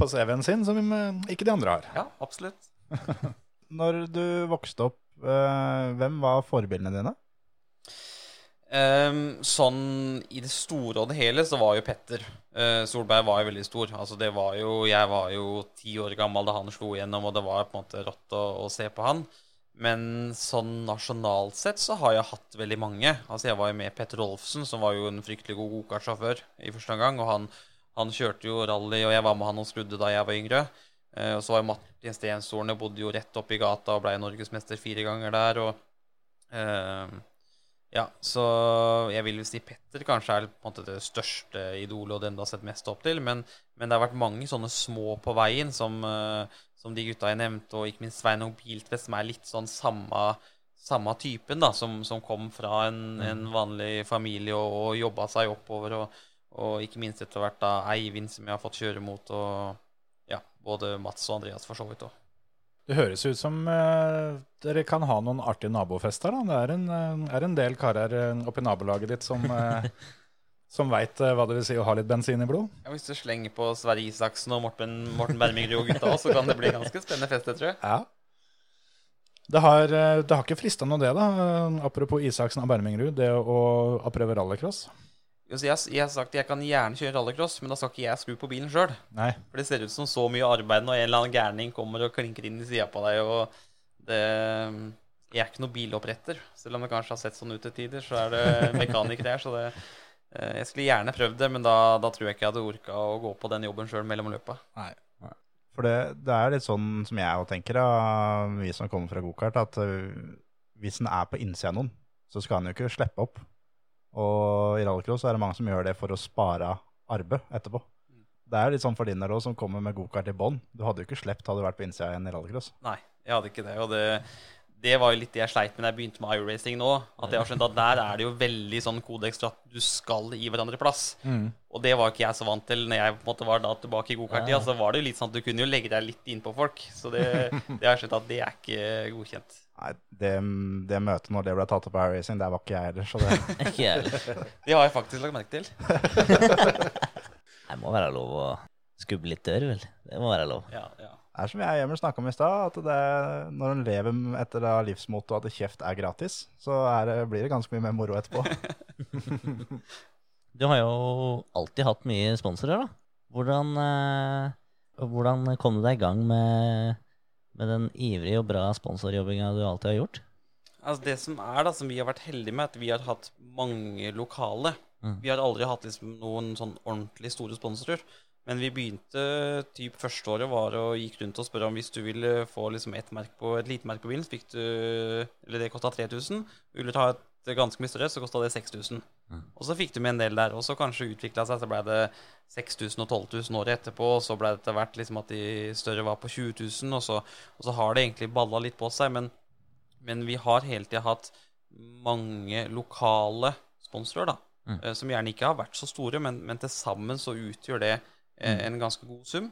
A: på CV-en sin som eh, ikke de andre har.
D: Ja, absolutt.
B: Når du vokste opp, eh, hvem var forbildene dine?
D: Ehm, sånn i det store og det hele så var jo Petter uh, Solberg var jo veldig stor. Altså det var jo Jeg var jo ti år gammel da han slo igjennom, og det var på en måte rått å, å se på han. Men sånn nasjonalt sett så har jeg hatt veldig mange. Altså Jeg var jo med Petter Rolfsen, som var jo en fryktelig god gokartsjåfør i første omgang. Og han, han kjørte jo rally, og jeg var med han og skrudde da jeg var yngre. Uh, og så var jo Martin Stenshorne, bodde jo rett oppi gata og ble norgesmester fire ganger der. Og eh, ja, så jeg vil si Petter kanskje er på en måte det største idolet og den du har sett mest opp til. Men, men det har vært mange sånne små på veien som, eh, som de gutta jeg nevnte, og ikke minst Sveinung Biltvedt, som er litt sånn samme, samme typen, da, som, som kom fra en, en vanlig familie og, og jobba seg oppover. Og, og ikke minst etter hvert da Eivind, som jeg har fått kjøre mot, og ja, både Mats og Andreas for så vidt òg.
A: Det høres ut som eh, dere kan ha noen artige nabofester. Da. Det er en, eh, er en del karer eh, oppi nabolaget ditt som, uh, som veit hva det vil si å ha litt bensin i blod.
D: Ja, hvis du slenger på Sverre Isaksen og Morten, Morten Bermingrud og gutta, så kan det bli ganske spennende fest, det, tror jeg.
A: Ja. Det har, eh, det har ikke frista noe, det, da. eh, Apropos Isaksen og Bermingrud, det å, å prøve rallycross.
D: Jeg, jeg har sagt jeg kan gjerne kjøre rallycross, men da skal ikke jeg skru på bilen sjøl. For det ser ut som så mye arbeid når en eller annen gærning kommer og klinker inn i sida på deg. og det, Jeg er ikke noen biloppretter, selv om det kanskje har sett sånn ut til tider. Så er det mekaniker her, så det, eh, jeg skulle gjerne prøvd det, men da, da tror jeg ikke jeg hadde orka å gå på den jobben sjøl mellom løpa.
B: For det, det er litt sånn som jeg òg tenker, da, vi som kommer fra gokart, at øh, hvis en er på innsida av noen, så skal en jo ikke slippe opp. Og i rallycross er det mange som gjør det for å spare arbeid etterpå. Det er litt sånn for din del òg, som kommer med gokart i bånn. Du hadde jo ikke sluppet hadde du vært på innsida igjen i rallycross.
D: Nei, jeg hadde ikke det. Og det, det var jo litt det jeg sleit med da jeg begynte med iRacing nå. At jeg har skjønt at der er det jo veldig sånn kodeks at du skal gi hverandre plass. Og det var ikke jeg så vant til når jeg på en måte var da tilbake i gokarttida. Så var det jo litt sånn at du kunne jo legge deg litt innpå folk. Så det, det har jeg skjønt at det er ikke godkjent.
B: Nei, det, det møtet når det ble tatt opp av Racing, der var ikke jeg heller. Så det,
C: Ikke jeg heller.
D: Det har jeg faktisk lagt merke til.
C: Det må være lov å skubbe litt dør, vel. Det må være lov.
D: Ja, ja.
B: det er som jeg og Emil snakka om i stad, at det, når en lever etter det livsmottoet at kjeft er gratis, så er blir det ganske mye mer moro etterpå.
C: Du har jo alltid hatt mye sponsorer, da. Hvordan, eh, hvordan kom du deg i gang med, med den ivrige og bra sponsorjobbinga du alltid har gjort?
D: Altså Det som er da, som vi har vært heldige med, at vi har hatt mange lokale.
C: Mm.
D: Vi har aldri hatt liksom noen sånn ordentlig store sponsorer. Men vi begynte typ første året var og gikk rundt og spørre om hvis du ville få liksom et, merke på, et lite merke på bilen, så fikk du Eller det kosta 3000. Ville du ta et ganske mye større, så kosta det 6000.
C: Mm.
D: Og så fikk du med en del der. Og så kanskje utvikla seg, så ble det 6000 og 12 000 året etterpå. Og så ble det etter hvert liksom at de større var på 20 000, og så, og så har det egentlig balla litt på seg. Men men vi har hele tida hatt mange lokale sponsorer, da.
C: Mm.
D: eh, Som gjerne ikke har vært så store, men, men til sammen så utgjør det eh, en ganske god sum.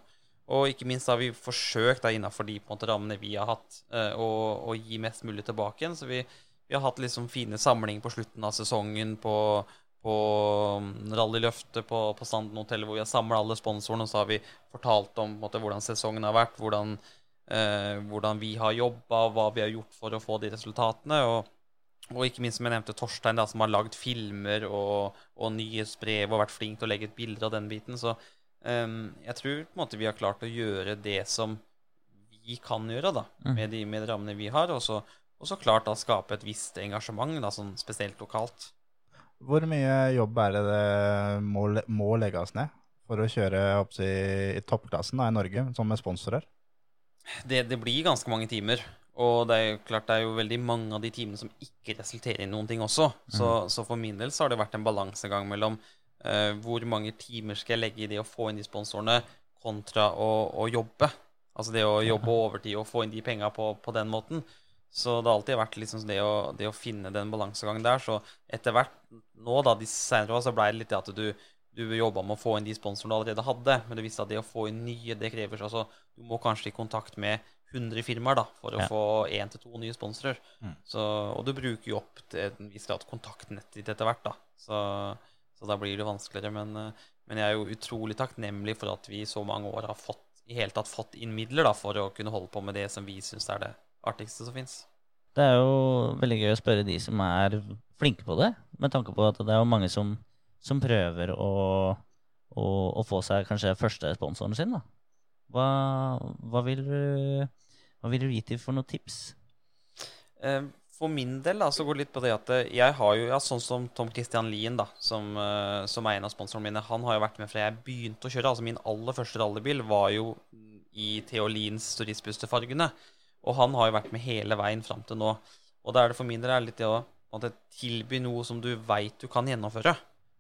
D: Og ikke minst har vi forsøkt da innafor de på en måte, rammene vi har hatt, eh, å, å gi mest mulig tilbake igjen. Så vi, vi har hatt liksom fine samlinger på slutten av sesongen på, på mm, rallyløftet på, på Sanden hotell, hvor vi har samla alle sponsorene, og så har vi fortalt om måte, hvordan sesongen har vært, hvordan, eh, hvordan vi har jobba, hva vi har gjort for å få de resultatene. Og, og ikke minst som jeg nevnte Torstein, da, som har lagd filmer og, og nyhetsbrev og vært flink til å legge ut bilder av den biten. Så um, jeg tror på en måte vi har klart å gjøre det som vi kan gjøre, da,
C: Mm.
D: med de med rammene vi har. Og så, og så klart da skape et visst engasjement, da, sånn spesielt lokalt.
B: Hvor mye jobb er det det må, må legges ned for å kjøre opp i, i toppklassen da, i Norge, som med sponsorer?
D: Det, det blir ganske mange timer. Og det er jo klart det er jo veldig mange av de timene som ikke resulterer i noen ting også. Så, så for min del så har det vært en balansegang mellom uh, hvor mange timer skal jeg legge i det å få inn de sponsorene, kontra å, å jobbe. Altså det å jobbe overtid og få inn de penga på, på den måten. Så det har alltid vært liksom det å, det å finne den balansegangen der. Så etter hvert nå, da, de senere år, så ble det litt det at du, du jobba med å få inn de sponsorene du allerede hadde, men du visste at det å få inn nye, det krever altså Du må kanskje i kontakt med 100 firmaer da, for å
C: Ja.
D: få én til to nye sponsorer. Så, og du bruker jo opp til en viss grad kontaktnettet ditt etter hvert, da. Så, så da blir det vanskeligere. Men, eh, men jeg er jo utrolig takknemlig for at vi i så mange år har fått i hele tatt fått inn midler da, for å kunne holde på med det som vi syns er det artigste som fins.
C: Det er jo veldig gøy å spørre de som er flinke på det, med tanke på at det er jo mange som, som prøver å, å, å få seg kanskje første sponsoren sin. da. Hva, hva, vil du, hva vil du gi til for noen tips?
D: Eh, For min del da, så går det litt på det at eh, jeg har jo, ja, sånn som Tom Christian Lien, da, som, eh, som er en av sponsorene mine, han har jo vært med fra jeg begynte å kjøre. Altså min aller første rallybil var jo i Theo Liens turistbusterfargene. Og han har jo vært med hele veien fram til nå. Og da er det for min del er litt det å tilby noe som du veit du kan gjennomføre.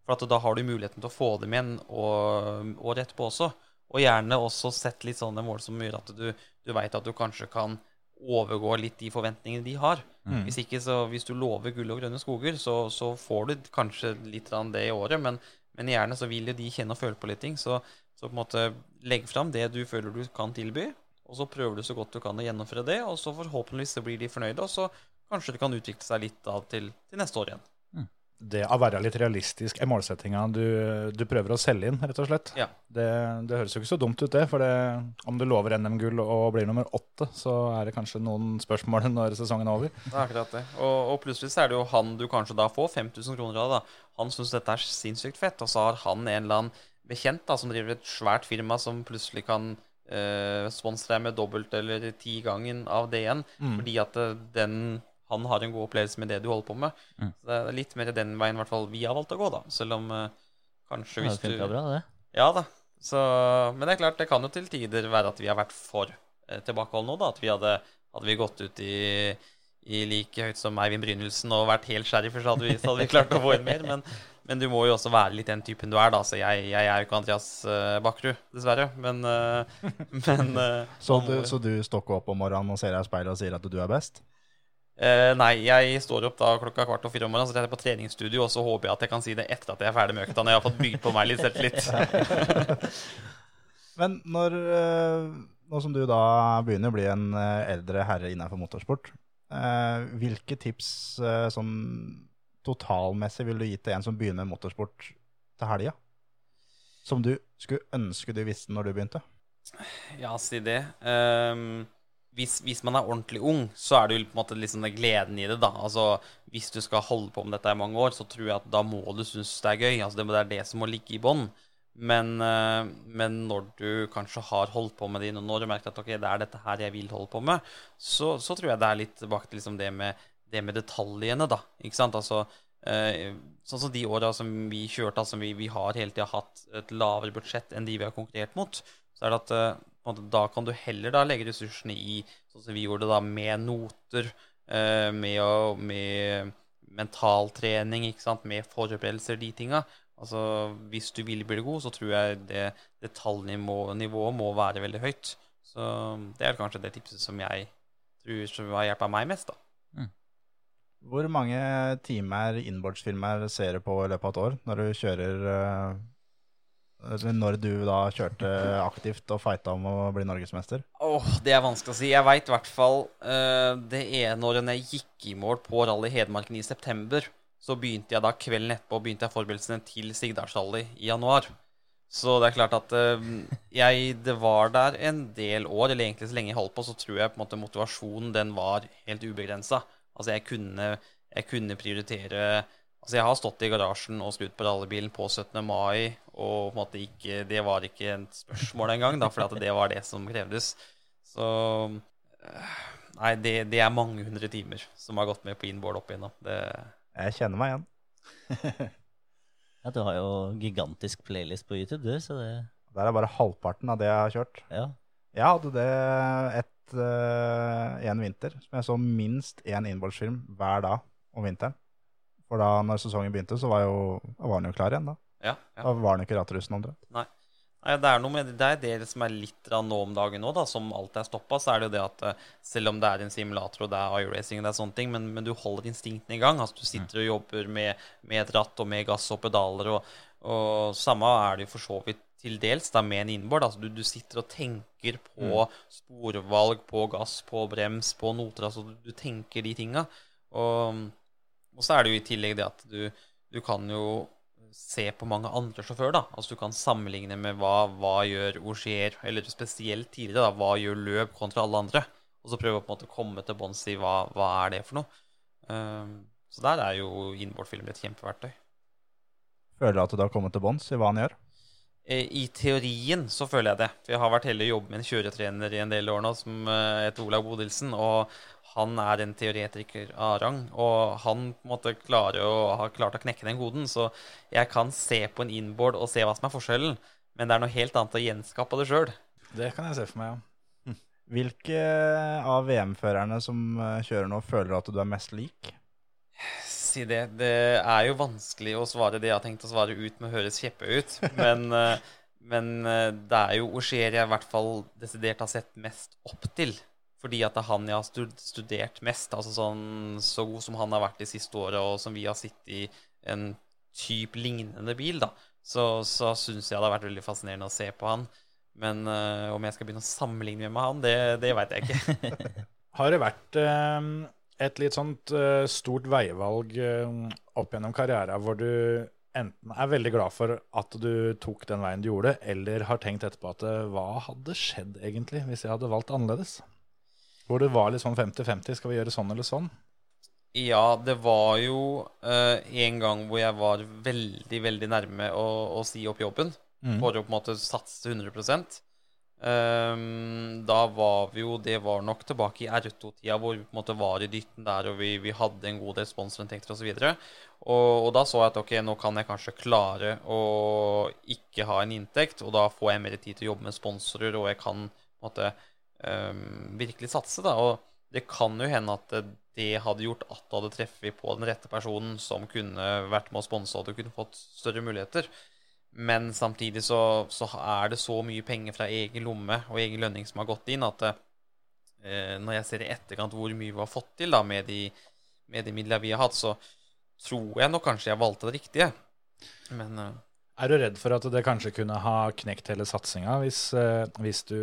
D: For at da har du muligheten til å få dem igjen og- året etterpå også. Og gjerne også sett litt sånne mål som gjør at du, du veit at du kanskje kan overgå litt de forventningene de har. Hvis ikke, så hvis du lover gull og grønne skoger, så, så får du kanskje litt av det i året, men, men gjerne så vil jo de kjenne og føle på litt ting. Så, så på en måte legg fram det du føler du kan tilby, og så prøver du så godt du kan å gjennomføre det, og så forhåpentligvis så blir de fornøyde, og så kanskje det kan utvikle seg litt da til, til neste år igjen.
A: det å være litt realistisk er målsettinga du, du prøver å selge inn, rett og slett.
D: Ja.
A: Det, det høres jo ikke så dumt ut, det. For det, om du lover NM-gull og blir nummer åtte, så er det kanskje noen spørsmål når sesongen er over.
D: Det er akkurat det. Og, og plutselig så er det jo han du kanskje da får 5000 kroner av. da. Han syns dette er sinnssykt fett, og så har han en eller annen bekjent da, som driver et svært firma som plutselig kan eh, sponse med dobbelt eller ti-gangen av det igjen, fordi at eh, den han har en god opplevelse med det du holder på med.
C: Mm.
D: Så det er litt mer den veien hvert fall vi har valgt å gå, da. Selv om uh, kanskje hvis du
C: bra, det.
D: Ja da. Så, men det er klart, det kan jo til tider være at vi har vært for uh, tilbakeholdne nå, da. At vi hadde, hadde vi gått ut i, i like høyt som Eivind Brynildsen og vært helt sheriff, så hadde vi, så hadde vi klart å få inn mer. Men, men du må jo også være litt den typen du er, da. Så jeg, jeg er jo ikke Andreas uh, Bakkerud, dessverre. Men, uh, men uh,
B: Så du, så du stokker opp om morgenen og ser deg i speilet og sier at du er best?
D: Nei, jeg står opp da klokka kvart og fire om morgenen, så jeg er på treningsstudio, og så håper jeg at jeg kan si det etter at jeg er ferdig med økta, når jeg har fått bygd på meg litt selvtillit.
B: Men når, nå som du da begynner å bli en eldre herre innenfor motorsport, hvilke tips som totalmessig vil du gi til en som begynner med motorsport til helga? Som du skulle ønske du visste når du begynte?
D: Ja, si det. Um, hvis, hvis man er ordentlig ung, så er det jo på en måte liksom den gleden i det, da. Altså, hvis du skal holde på med dette i mange år, så tror jeg at da må du synes det er gøy. Altså, det, er det som må ligge i bånn. Men, eh, men når du kanskje har holdt på med det i noen år og merker at ok, det er dette her jeg vil holde på med, så, så tror jeg det er litt tilbake til liksom det, med, det med detaljene, da. Ikke sant? Altså, eh, sånn som de åra som vi kjørte, altså vi, vi har hele tida hatt et lavere budsjett enn de vi har konkurrert mot, så er det at eh, da kan du heller da legge ressursene i sånn som vi gjorde da, med noter, eh, med, med mentaltrening, ikke sant, med forberedelser, de tinga. Altså, hvis du vil bli god, så tror jeg det detaljnivået må være veldig høyt. Så det er kanskje det tipset som jeg tror som har hjulpet meg mest, da.
B: Hvor mange timer innbordsfilmer ser du på i løpet av et år når du kjører eh, Når du da kjørte aktivt og fighta om å bli norgesmester?
D: Åh, det er vanskelig å si. Jeg veit i hvert fall eh, det ene året jeg gikk i mål på Rally Hedmarken i september, så begynte jeg da kvelden etterpå begynte jeg forberedelsene til Sigdalsrally i januar. Så det er klart at uh, jeg Det var der en del år, eller egentlig så lenge jeg holdt på, så tror jeg på en måte motivasjonen den var helt ubegrensa. Altså, jeg kunne, jeg kunne prioritere Altså, jeg har stått i garasjen og skrudd på rallybilen på 17. mai, og på en måte ikke Det var ikke et spørsmål engang, da, for at det var det som krevdes. Så Nei, det, det er mange hundre timer som har gått med på inboard opp igjennom. Det,
B: Jeg kjenner meg igjen.
C: Ja, du har jo gigantisk playlist på YouTube, du, så det
B: Der er bare halvparten av det jeg har kjørt.
C: Ja.
B: Jeg hadde det et, uh, en vinter som jeg så minst én innbollsfilm hver dag om vinteren. For da når sesongen begynte, så var, jo, da var den jo klar igjen. Da
D: ja, ja.
B: Da var den ikke rattrusten omtrent.
D: Nei, det er noe med det er det som er litt grann nå om dagen nå, da, som alt er stoppa, så er det jo det at eh, selv om det er en simulator og det er iRacing og det er sånne ting, men, men du holder instinktene i gang. Altså du sitter og jobber med, med et ratt og med gass og pedaler, og, og samme er det jo for så vidt til dels da med en innbord. Altså du, du sitter og tenker på sporvalg, på gass, på brems, på noter. Altså du, du tenker de tinga. Og, og så er det jo i tillegg det at du, du kan jo se på mange andre sjåfører. da. Altså Du kan sammenligne med hva, hva gjør Ogier, eller spesielt tidligere, da, hva gjør Løp kontra alle andre. Og så prøve å på en måte komme til bunns i hva, hva er det for noe. Um, så der er jo innboardfilm et kjempeverktøy.
B: Føler du at du har kommet til bunns i hva han gjør?
D: Eh, I teorien så føler jeg det. For jeg har vært heldig å jobbe med en kjøretrener i en del år nå som eh, heter Olav Bodilsen. Og han er en teoretiker av rang. Og han måte klarer å, har klart å knekke den koden. Så jeg kan se på en inboard og se hva som er forskjellen. Men det er noe helt annet å gjenskape det sjøl.
A: Det kan jeg se for meg, ja.
B: Hvilke av VM-førerne som eh, kjører nå, føler at du er mest lik?
D: Si det. Det er jo vanskelig å svare det jeg har tenkt å svare ut med å høres kjeppe ut. Men, eh, men eh, det er jo Augier jeg i hvert fall desidert har sett mest opp til. Fordi at det er han jeg har studert mest. Altså sånn så god som han har vært de siste åra, og som vi har sittet i en type lignende bil, da, så, så syns jeg det har vært veldig fascinerende å se på han. Men eh, om jeg skal begynne å sammenligne med han, det, det veit jeg ikke.
A: Har det vært eh, et litt sånt uh, stort veivalg uh, opp gjennom karrieren hvor du enten er veldig glad for at du tok den veien du gjorde, eller har tenkt etterpå at eh, hva hadde skjedd egentlig hvis jeg hadde valgt annerledes? Hvor det var litt sånn 50-50, skal vi gjøre sånn eller sånn?
D: Ja, det var jo uh, en gang hvor jeg var veldig, veldig nærme å, å si opp jobben
A: Mm.
D: for å på en måte satse 100 Ehm, Da var vi jo Det var nok tilbake i R2-tida hvor vi på en måte var i dytten der, og vi, vi hadde en god del sponsorinntekter osv. Og, og, og da så jeg at ok, nå kan jeg kanskje klare å ikke ha en inntekt, og da får jeg mer tid til å jobbe med sponsorer, og jeg kan på en måte um, virkelig satse, da. Og det kan jo hende at det hadde gjort at du hadde treffet på den rette personen som kunne vært med å sponse, og du kunne fått større muligheter. Men samtidig så, så er det så mye penger fra egen lomme og egen lønning som har gått inn, at eh, når jeg ser i etterkant hvor mye vi har fått til da, med de, med de midlene vi har hatt, så tror jeg nok kanskje jeg valgte det riktige. Men eh,
A: Er du redd for at det kanskje kunne ha knekt hele satsinga hvis, eh, hvis, du,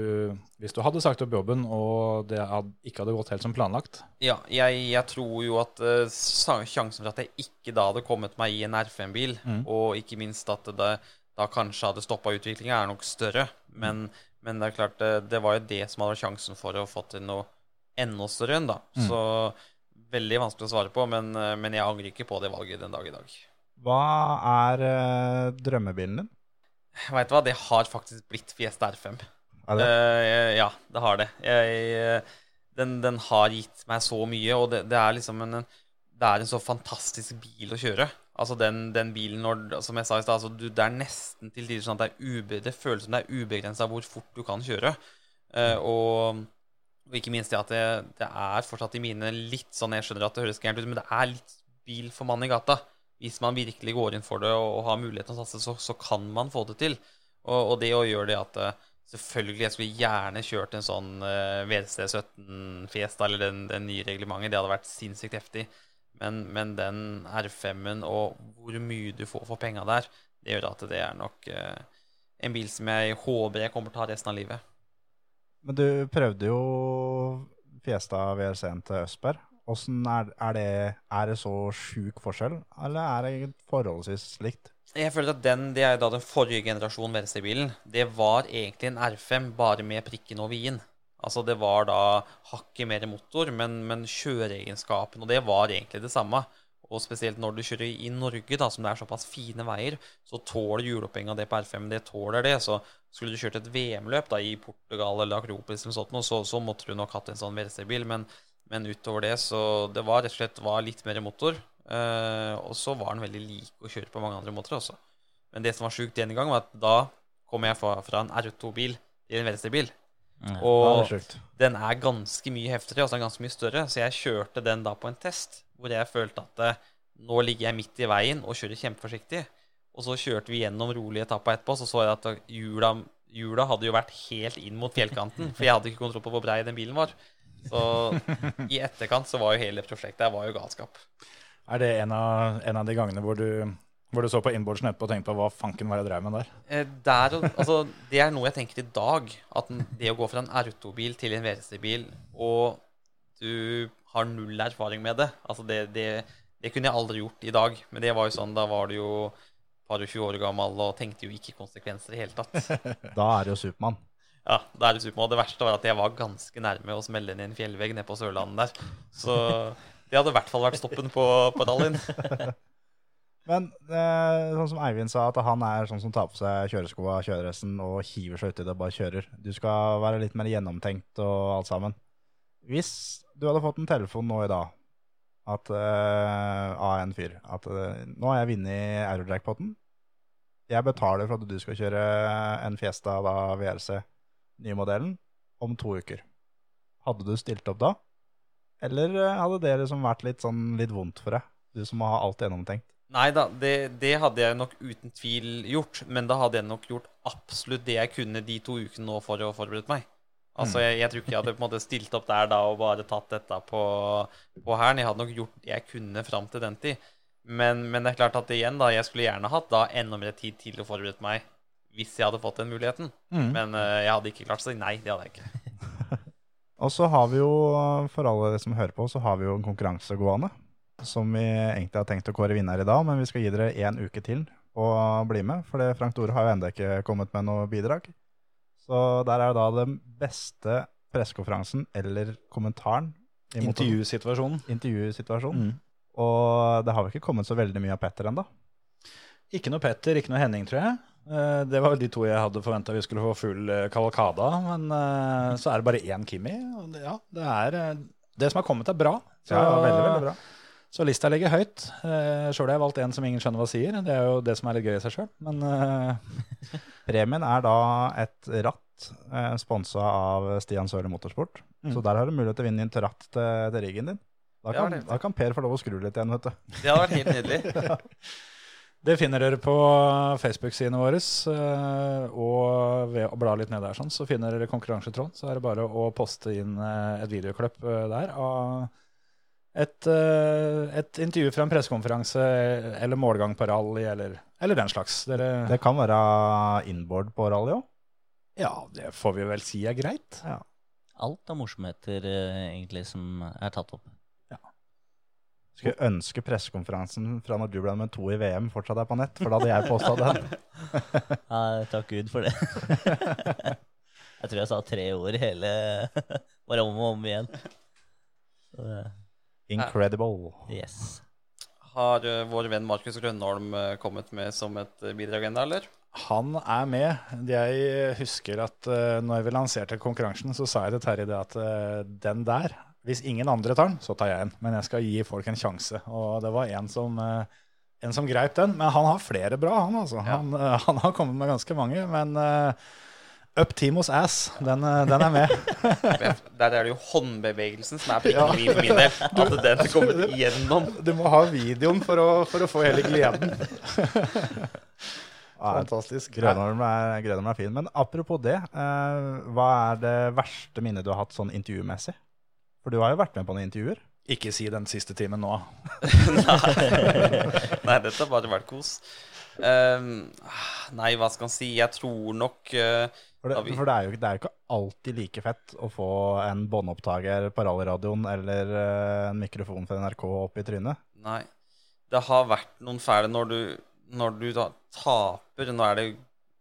A: hvis du hadde sagt opp jobben og det ikke hadde gått helt som planlagt?
D: Ja, jeg, jeg tror jo at uh, sjansen for at jeg ikke da hadde kommet meg i en R5-bil, og ikke minst at det da kanskje hadde stoppa utviklinga, er nok større. Men, men det er klart, det, det var jo det som hadde vært sjansen for å få til noe enda større enn, da. Så veldig vanskelig å svare på, men, eh, men jeg angrer ikke på det valget den dag i dag.
B: Hva er eh, drømmebilen din?
D: Vet du hva, det har faktisk blitt Fiesta R5.
B: Er det?
D: Eh, ja, det har det. Jeg, eh, den, den har gitt meg så mye, og det, det er liksom en, en Det er en så fantastisk bil å kjøre. Altså den, den bilen når Som jeg sa i stad, altså, det er nesten til tider sånn at det, er ube, det føles som det er ubegrensa hvor fort du kan kjøre. Eh, og, og ikke minst det at det, det er fortsatt i mine litt sånn Jeg skjønner at det høres gærent ut, men det er litt bil for mann i gata. Hvis man virkelig går inn for det og, og har muligheten til å satse, så, så kan man få det til. Og, og det å gjøre det at eh, Selvfølgelig, jeg skulle gjerne kjørt en sånn uh, VRC17 Fiesta eller den, den nye reglementet. Det hadde vært sinnssykt heftig. Men, men den R5-en og hvor mye du får for penga der, det gjør at det er nok uh, en bil som jeg håper jeg kommer til å ha resten av livet.
B: Men du prøvde jo Fiesta VRC-en til Østberg. Er, er, det, er det så sjuk forskjell, eller er det forholdsvis likt?
D: Jeg føler at den, det er da den forrige generasjonen VRC-bilen. Det var egentlig en R5, bare med prikken over i-en. Altså det var da hakket mer motor, men, men kjøreegenskapen, og det var egentlig det samme. Og spesielt når du kjører i Norge, da, som det er såpass fine veier, så tåler hjulopphenga det på R5. Det tåler det. Så skulle du kjørt et VM-løp da i Portugal eller Akropolis, eller sånt, så, så måtte du nok hatt en sånn VRC-bil. Men, men utover det, så det var rett og slett var litt mer motor. Eh, og så var den veldig lik å kjøre på mange andre måter også. Men det som var sjukt denne gang, var at da kom jeg fra, fra en R2-bil til en VRC-bil. Og
B: er
D: den er ganske mye heftigere, altså den er ganske mye større. Så jeg kjørte den da på en test hvor jeg følte at eh, nå ligger jeg midt i veien og kjører kjempeforsiktig. Og så kjørte vi gjennom rolige etapper etterpå, så så jeg at hjula, hjula hadde jo vært helt inn mot fjellkanten. For jeg hadde ikke kontroll på hvor brei den bilen var. Så i etterkant så var jo hele prosjektet var jo galskap.
A: Er det en av, en av de gangene hvor du, hvor du så på innboardsen etterpå og tenkte på hva fanken var jeg drev med der?
D: Eh, Der, altså, det er noe jeg tenker i dag. At det å gå fra en R2-bil til en VRC-bil, og du har null erfaring med det altså det, det, det kunne jeg aldri gjort i dag. Men det var jo sånn, da var du jo par og 20 år gammel og tenkte jo ikke konsekvenser i det hele tatt.
B: Da er det jo Supermann.
D: Ja, da er det. Det verste var at jeg var ganske nærme å smelle inn i en fjellvegg nede på Sørlandet der. Så det hadde i hvert fall vært stoppen på, på rallyen.
B: Men eh, sånn som Eivind sa, at han er sånn som tar på seg kjøreskoa, kjøredressen og hiver seg uti det og bare kjører. Du skal være litt mer gjennomtenkt og alt sammen. Hvis du hadde fått en telefon nå i dag at, eh, av en fyr at eh, nå har jeg vunnet Eurojackpoten. Jeg betaler for at du skal kjøre en Fiesta da, VRC, nye modellen, om to uker. Hadde du stilt opp da? Eller eh, hadde det liksom vært litt, sånn, litt vondt for deg? Du som har alt gjennomtenkt.
D: Nei da, det, det hadde jeg nok uten tvil gjort. Men da hadde jeg nok gjort absolutt det jeg kunne de to ukene nå for å forberede meg. Altså, jeg, jeg tror ikke jeg hadde på en måte stilt opp der da og bare tatt dette på, på hæren. Jeg hadde nok gjort det jeg kunne fram til den tid. Men, men det er klart at igjen, da, jeg skulle gjerne hatt da enda mer tid til å forberede meg hvis jeg hadde fått den muligheten. Men eh, jeg hadde ikke klart å si nei. Det hadde jeg ikke.
B: Og så har vi jo, for alle som hører på, så har vi jo en konkurranse gående. Som vi egentlig har tenkt å kåre vinner i dag, men vi skal gi dere én uke til å bli med. For Frank Tore har jo ennå ikke kommet med noe bidrag. Så der er da den beste pressekonferansen eller kommentaren.
A: Intervjusituasjonen.
B: Intervjusituasjonen.
A: Mm.
B: Og det har vel ikke kommet så veldig mye av Petter ennå.
A: Ikke noe Petter, ikke noe Henning, tror jeg. Eh, Det var vel de to jeg hadde forventa vi skulle få full eh, kavalkade av. Men eh, så er det bare én Kimi. Ja, det er Det som har kommet, er bra. Så,
B: Ja, veldig, veldig bra.
A: så lista ligger høyt. Sjøl har jeg valgt en som ingen skjønner hva sier. Det er jo det som er litt gøy i seg sjøl. Men
B: Premien er da et ratt sponsa av Stian Søle Motorsport.
A: Mm.
B: Så der har du mulighet til å vinne inn til ratt til, til riggen din. Da kan, da kan Per få lov å skru litt igjen, vet du.
D: Det hadde vært helt nydelig.
A: det finner dere på Facebook-sidene våre. eh, og ved å bla litt ned der, sånn, så finner dere konkurransetråden. Så er det bare å poste inn eh, et videoklipp eh, der av et, et intervju fra en pressekonferanse eller målgang på rally eller, eller den slags. Dere,
B: Det kan være inboard på rally òg.
A: ja, det får vi vel si er greit.
C: Alt av morsomheter egentlig som er tatt opp.
B: Skulle ønske pressekonferansen fra når du ble med to i VM, fortsatt er på nett, for da hadde jeg påstått den.
C: Ja, takk Gud for det. jeg tror jeg sa tre ord hele Bare om og om igjen. Så
B: Incredible.
C: Yes.
D: Har eh, vår venn Markus Grønholm eh, kommet med som et eh, bidrag ennå, eller?
A: Han er med. Jeg husker at uh, når vi lanserte konkurransen, så sa jeg til Terje det at uh, den der, hvis ingen andre tar den, så tar jeg den. Men jeg skal gi folk en sjanse. Og det var en som, eh, en som greip den. Men han har flere bra, han altså. Han, eh, han har kommet med ganske mange. Men uh, Up Timos ass, den, den er med.
D: Der er det jo håndbevegelsen som er prikken min for min del. At den er kommet igjennom.
A: Du må ha videoen for å, for å få hele gleden. Fantastisk.
B: Grønholm er, Grønholm er fin. Men apropos det, eh, hva er det verste minnet du har hatt sånn intervjumessig? For du har jo vært med på noen intervjuer.
A: Ikke si den siste timen nå.
D: Nei, dette har bare vært kos. Um, nei, hva skal en si? Jeg tror nok uh,
B: For det,
D: vi-
B: for det, er, jo, det er jo ikke alltid like fett å få en båndopptaker på rallyradioen eller uh, en mikrofon fra NRK opp i trynet.
D: Nei. Det har vært noen fæle når du, når du da taper Nå er det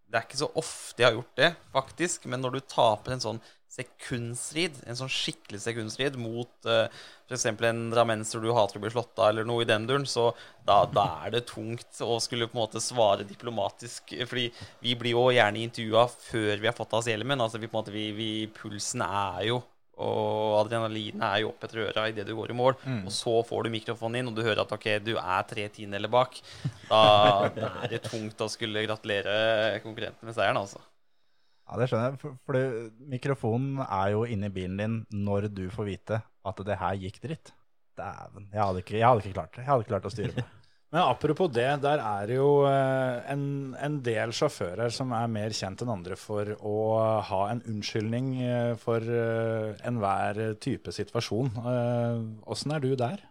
D: Det er ikke så ofte jeg har gjort det, faktisk, men når du taper en sånn sekundstrid, en sånn skikkelig sekundstrid mot uh, f.eks. en drammenser du hater å bli slått av, eller noe i den duren, så da, da er det tungt å skulle på en måte svare diplomatisk. Fordi vi blir jo gjerne intervjua før vi har fått av oss hjelmen. Altså vi på en måte, vi, vi, pulsen er jo og adrenalinet er jo opp etter øra idet du går i mål. Og så får du mikrofonen inn, og du hører at ok, du er tre tiendedeler bak. Da, da er det tungt å skulle gratulere konkurrenten med seieren, altså.
B: Ja, det skjønner jeg. For, for mikrofonen er jo inni bilen din når du får vite at det her gikk dritt. Dæven. Jeg hadde ikke, jeg hadde ikke klart det. Jeg hadde ikke klart å styre det.
A: Men apropos det, der er jo eh, en, en del sjåfører som er mer kjent enn andre for å ha en unnskyldning eh, for eh, enhver type situasjon. Åssen er du der?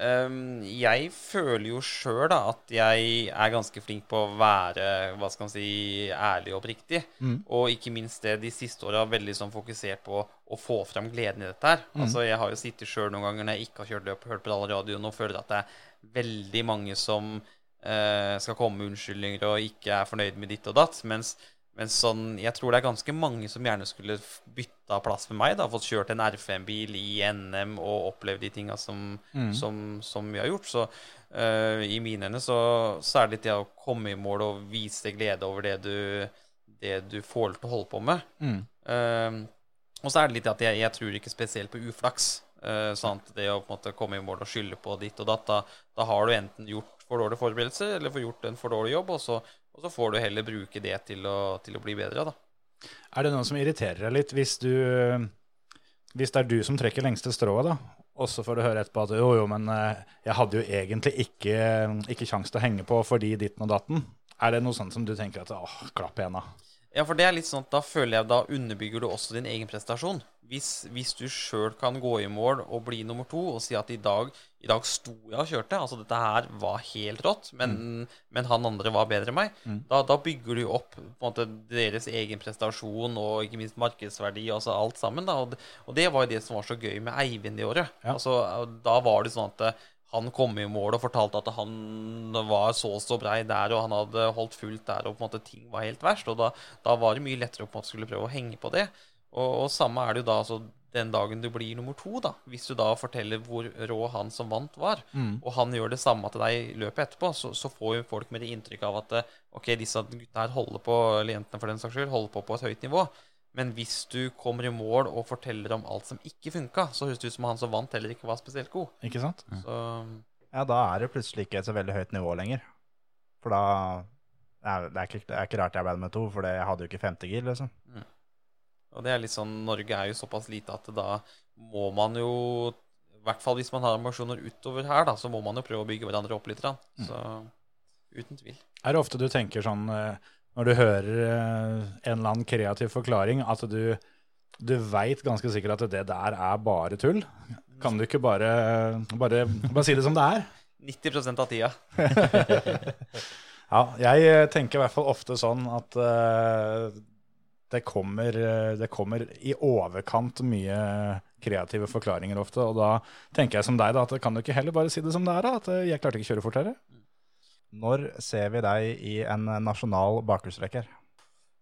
D: Ehm, jeg føler jo sjøl at jeg er ganske flink på å være hva skal man si, ærlig og oppriktig. Og ikke minst det de siste åra veldig sånn fokusert på å få fram gleden i dette her. Altså Jeg har jo sittet sjøl noen ganger når jeg ikke har kjørt løp hørt på alle radioen og føler at det er veldig mange som eh, skal komme med unnskyldninger og ikke er fornøyd med ditt og datt. Mens, mens sånn, jeg tror det er ganske mange som gjerne skulle bytta plass med meg. da, Fått kjørt en R5-bil i NM og opplevd de tinga som, som, som vi har gjort. Så uh, i mine øyne så, så er det litt det å komme i mål og vise glede over det du, det du får til å holde på med. Eh, og så er det litt at jeg, jeg tror ikke spesielt på uflaks. Uh, sant? Det å på en måte komme i mål og skylde på ditt og datt. Da, da har du enten gjort for dårlige forberedelser eller for gjort en for dårlig jobb, og så, og så får du heller bruke det til å, til å bli bedre. da.
A: Er det noe som irriterer deg litt hvis du Hvis det er du som trekker lengste strået, da, og så får du høre etterpå at jo, jo, men eh, jeg hadde jo egentlig ikke, ikke kjangs til å henge på fordi ditten og datten. Er det noe sånt som du tenker at åh, klapp igjen, da?
D: Ja, for det er litt sånn at da føler jeg da underbygger du også din egen prestasjon. Hvis, hvis du sjøl kan gå i mål og bli nummer to og si at i dag, i dag sto jeg og kjørte, altså dette her var helt rått, men, men han andre var bedre enn meg, da, da bygger du opp på en måte deres egen prestasjon og ikke minst markedsverdi, altså alt sammen. da, Og, det- og det var jo det som var så gøy med Eivind i året.
A: Ja.
D: Altså, Da var det sånn at eh, han kom i mål og fortalte at han var så og så brei der, og han hadde holdt fullt der, og på en måte ting var helt verst. Og da, da var det mye lettere å på en måte skulle prøve å henge på det. Og, og samme er det jo da altså, den dagen du blir nummer to, da. Hvis du da forteller hvor rå han som vant var, og han gjør det samme til deg i løpet etterpå, så, så får jo folk med det inntrykk av at eh, ok, disse gutta her holder på, eller jentene for den saks skyld, holder på på et høyt nivå. Men hvis du kommer i mål og forteller om alt som ikke funka, så høres det ut som han som vant, heller ikke var spesielt god.
A: Ikke sant?
D: Så
B: Ja, da er det plutselig ikke et så veldig høyt nivå lenger. For da det er, det, er ikke, det er ikke rart jeg ble nummer to, for jeg hadde jo ikke femte gir, liksom.
D: Og det er litt sånn Norge er jo såpass lite at da må man jo I hvert fall hvis man har ambisjoner utover her, da, så må man jo prøve å bygge hverandre opp litt. Da. Så uten tvil.
A: Er det ofte du tenker sånn eh, når du hører eh, en eller annen kreativ forklaring, at du, du veit ganske sikkert at det der er bare tull? Kan du ikke bare, bare, bare si det som det er?
D: 90 av tida.
A: Ja, jeg tenker i hvert fall ofte sånn at eh, det, kommer, eh, det kommer i overkant mye kreative forklaringer ofte. Og da tenker jeg som deg, da, at kan du ikke heller bare si det som det er? da, At eh, jeg klarte ikke å kjøre fortere?
B: Når ser vi deg i en nasjonal bakhjulstrekker?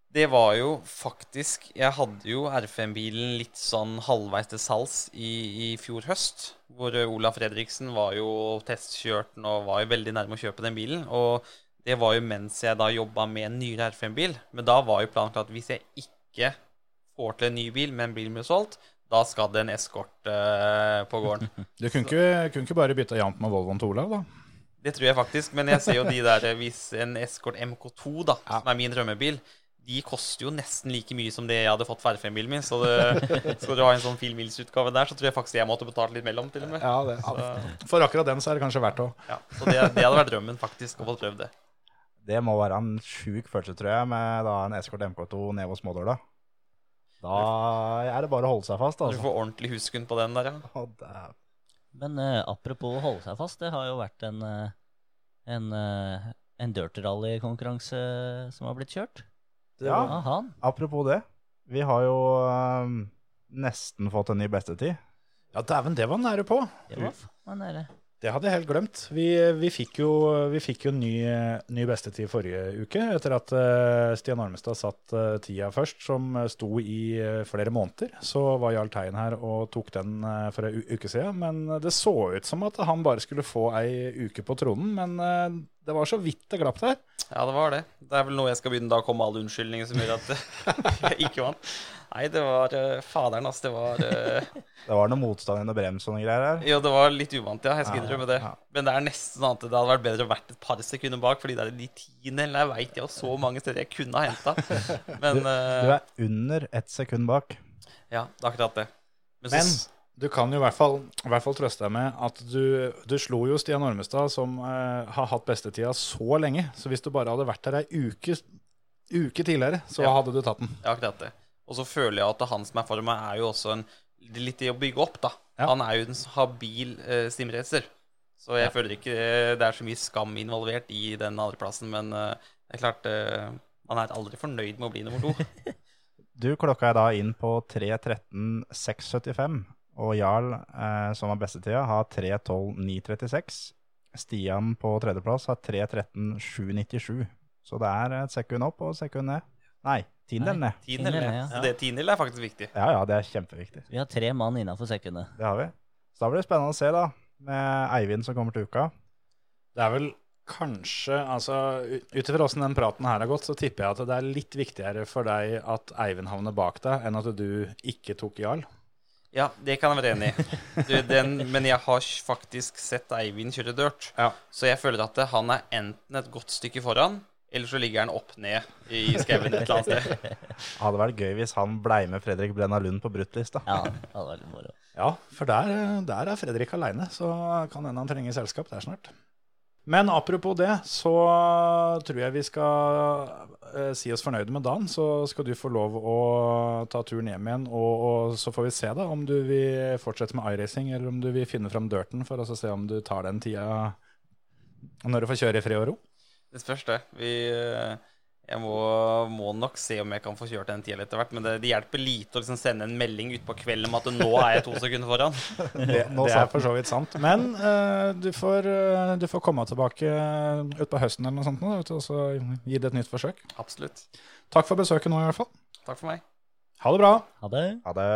D: Det var jo faktisk Jeg hadde jo R5-bilen litt sånn halvveis til salgs i, i fjor høst. Hvor Olav Fredriksen var jo testkjørt den og var jo veldig nærme å kjøpe den bilen. Og det var jo mens jeg da jobba med en nyere R5-bil. Men da var jo planen at hvis jeg ikke får til en ny bil, men bilen blir solgt, da skal det en eskort uh, på gården.
A: Du kunne ikke, kunne ikke bare bytta jevnt med Volvoen til Olav, da?
D: Det tror jeg faktisk, men jeg ser jo de der Hvis en Escort MK2, da, som er min drømmebil, de koster jo nesten like mye som det jeg hadde fått for R5-bilen min. Så det, skal du ha en sånn filmilsutgave der, så tror jeg faktisk jeg måtte betalt litt mellom, til og med.
A: Ja, det, For akkurat den så er det kanskje verdt å
D: Ja, så det, det hadde vært drømmen, faktisk, å få prøvd det.
B: Det må være en sjuk følelse, tror jeg, med da en Eskort MK2 ned hos Smådøla. Da er det bare å holde seg fast,
D: Du
B: altså.
D: får ordentlig huskun på den der, ja.
B: Oh.
C: Men uh, apropos å holde seg fast, det har jo vært en, eh, en, uh, en dirt rally-konkurranse som har blitt kjørt.
B: Ja,
C: Aha.
B: apropos det. Vi har jo øhm, nesten fått en ny bestetid.
A: Ja, dæven, det var nære på.
C: Det var nære.
A: Det hadde jeg helt glemt. Vi, vi fikk jo, vi fikk jo ny, ny bestetid forrige uke, etter at eh, Stian Armestad satt eh, tida først, som sto i eh, flere måneder. Så var Jarl Tein her og tok den for ei uke siden. Men det så ut som at han bare skulle få ei uke på tronen. Men det var så vidt det glapp der.
D: Ja, det var det. Det er vel nå jeg skal begynne da å komme med alle unnskyldninger som gjør at jeg ikke vant. Nei, det var uh, faderen, altså. Det var uh,
B: Det var noe motstand og noe brems og noen greier her.
D: Jo, det var litt uvant, ja. Jeg skal innrømme det.
B: ja.
D: Men det er nesten sånn at det hadde vært bedre å vært et par sekunder bak, fordi det er de tiendene jeg veit jeg har så mange steder jeg kunne ha henta. Men
B: Du
D: du,
B: er under ett sekund bak.
D: ja, det er akkurat det. Men,
A: Men
D: så,
A: du kan jo i hvert fall, i hvert fall trøste deg med at du, du slo jo Stian Ormestad, som eh, har hatt bestetida så lenge. Så hvis du bare hadde vært der ei uke, uke tidligere, så
D: Ja.
A: hadde du tatt den.
D: ja, akkurat det. Og så føler jeg at han som er for meg, er jo også en litt i å bygge opp, da.
A: Ja.
D: Han er jo en habil eh, simracer. Så jeg føler ikke eh, det er så mye skam involvert i den andreplassen, men eh, det er klart eh, Man er aldri fornøyd med å bli nummer to.
B: Du klokka er da inn på 3.13,675, og Jarl, eh, som har bestetida, har 3.12,936. Stian på tredjeplass har 3.13,797. Så det er et sekund opp og et sekund ned. Nei, tiendedel ned.
D: Tiendedel,
C: ned,
D: ja.
C: ja.
D: Så det tiendedel er faktisk viktig.
B: Ja, ja, det er kjempeviktig.
C: Vi har tre mann innafor sekundet.
B: Det har vi. Så da blir det spennende å se, da, med Eivind som kommer til uka.
A: Det er vel kanskje altså Ut ifra åssen den praten her har gått, så tipper jeg at det er litt viktigere for deg at Eivind havner bak deg, enn at du ikke tok Jarl.
D: Ja, det kan jeg være enig i. Du, den, men jeg har faktisk sett Eivind kjøre dirt.
A: Ja.
D: Så jeg føler at han er enten et godt stykke foran, eller så ligger han opp ned i skauen et eller annet sted.
B: Hadde vært gøy hvis han blei med Fredrik Brenna Lund på bruttlista.
C: Ja, hadde vært moro.
A: Ja, for der, der er Fredrik aleine, så kan hende han trenger selskap der snart. Men apropos det, så tror jeg vi skal eh, si oss fornøyde med dagen, så skal du få lov å ta turen hjem igjen. Og, og så får vi se da om du vil fortsette med iRacing, eller om du vil finne fram dirten for å se om du tar den tida når du får kjøre i fred og ro.
D: Det spørs, det. Vi, eh, jeg må, må nok se om jeg kan få kjørt den tida etter hvert. Men det, det hjelper lite å liksom sende en melding utpå kvelden om at nå er jeg to sekunder foran.
A: Det,
B: Nå
A: det er for så vidt sant. Men uh, du, får, uh, du får komme tilbake utpå høsten eller noe sånt nå, og så gi det et nytt forsøk.
D: Absolutt.
A: Takk for besøket nå, i hvert fall.
D: Takk for meg.
A: Ha det bra.
C: Ha det.
B: Ha det.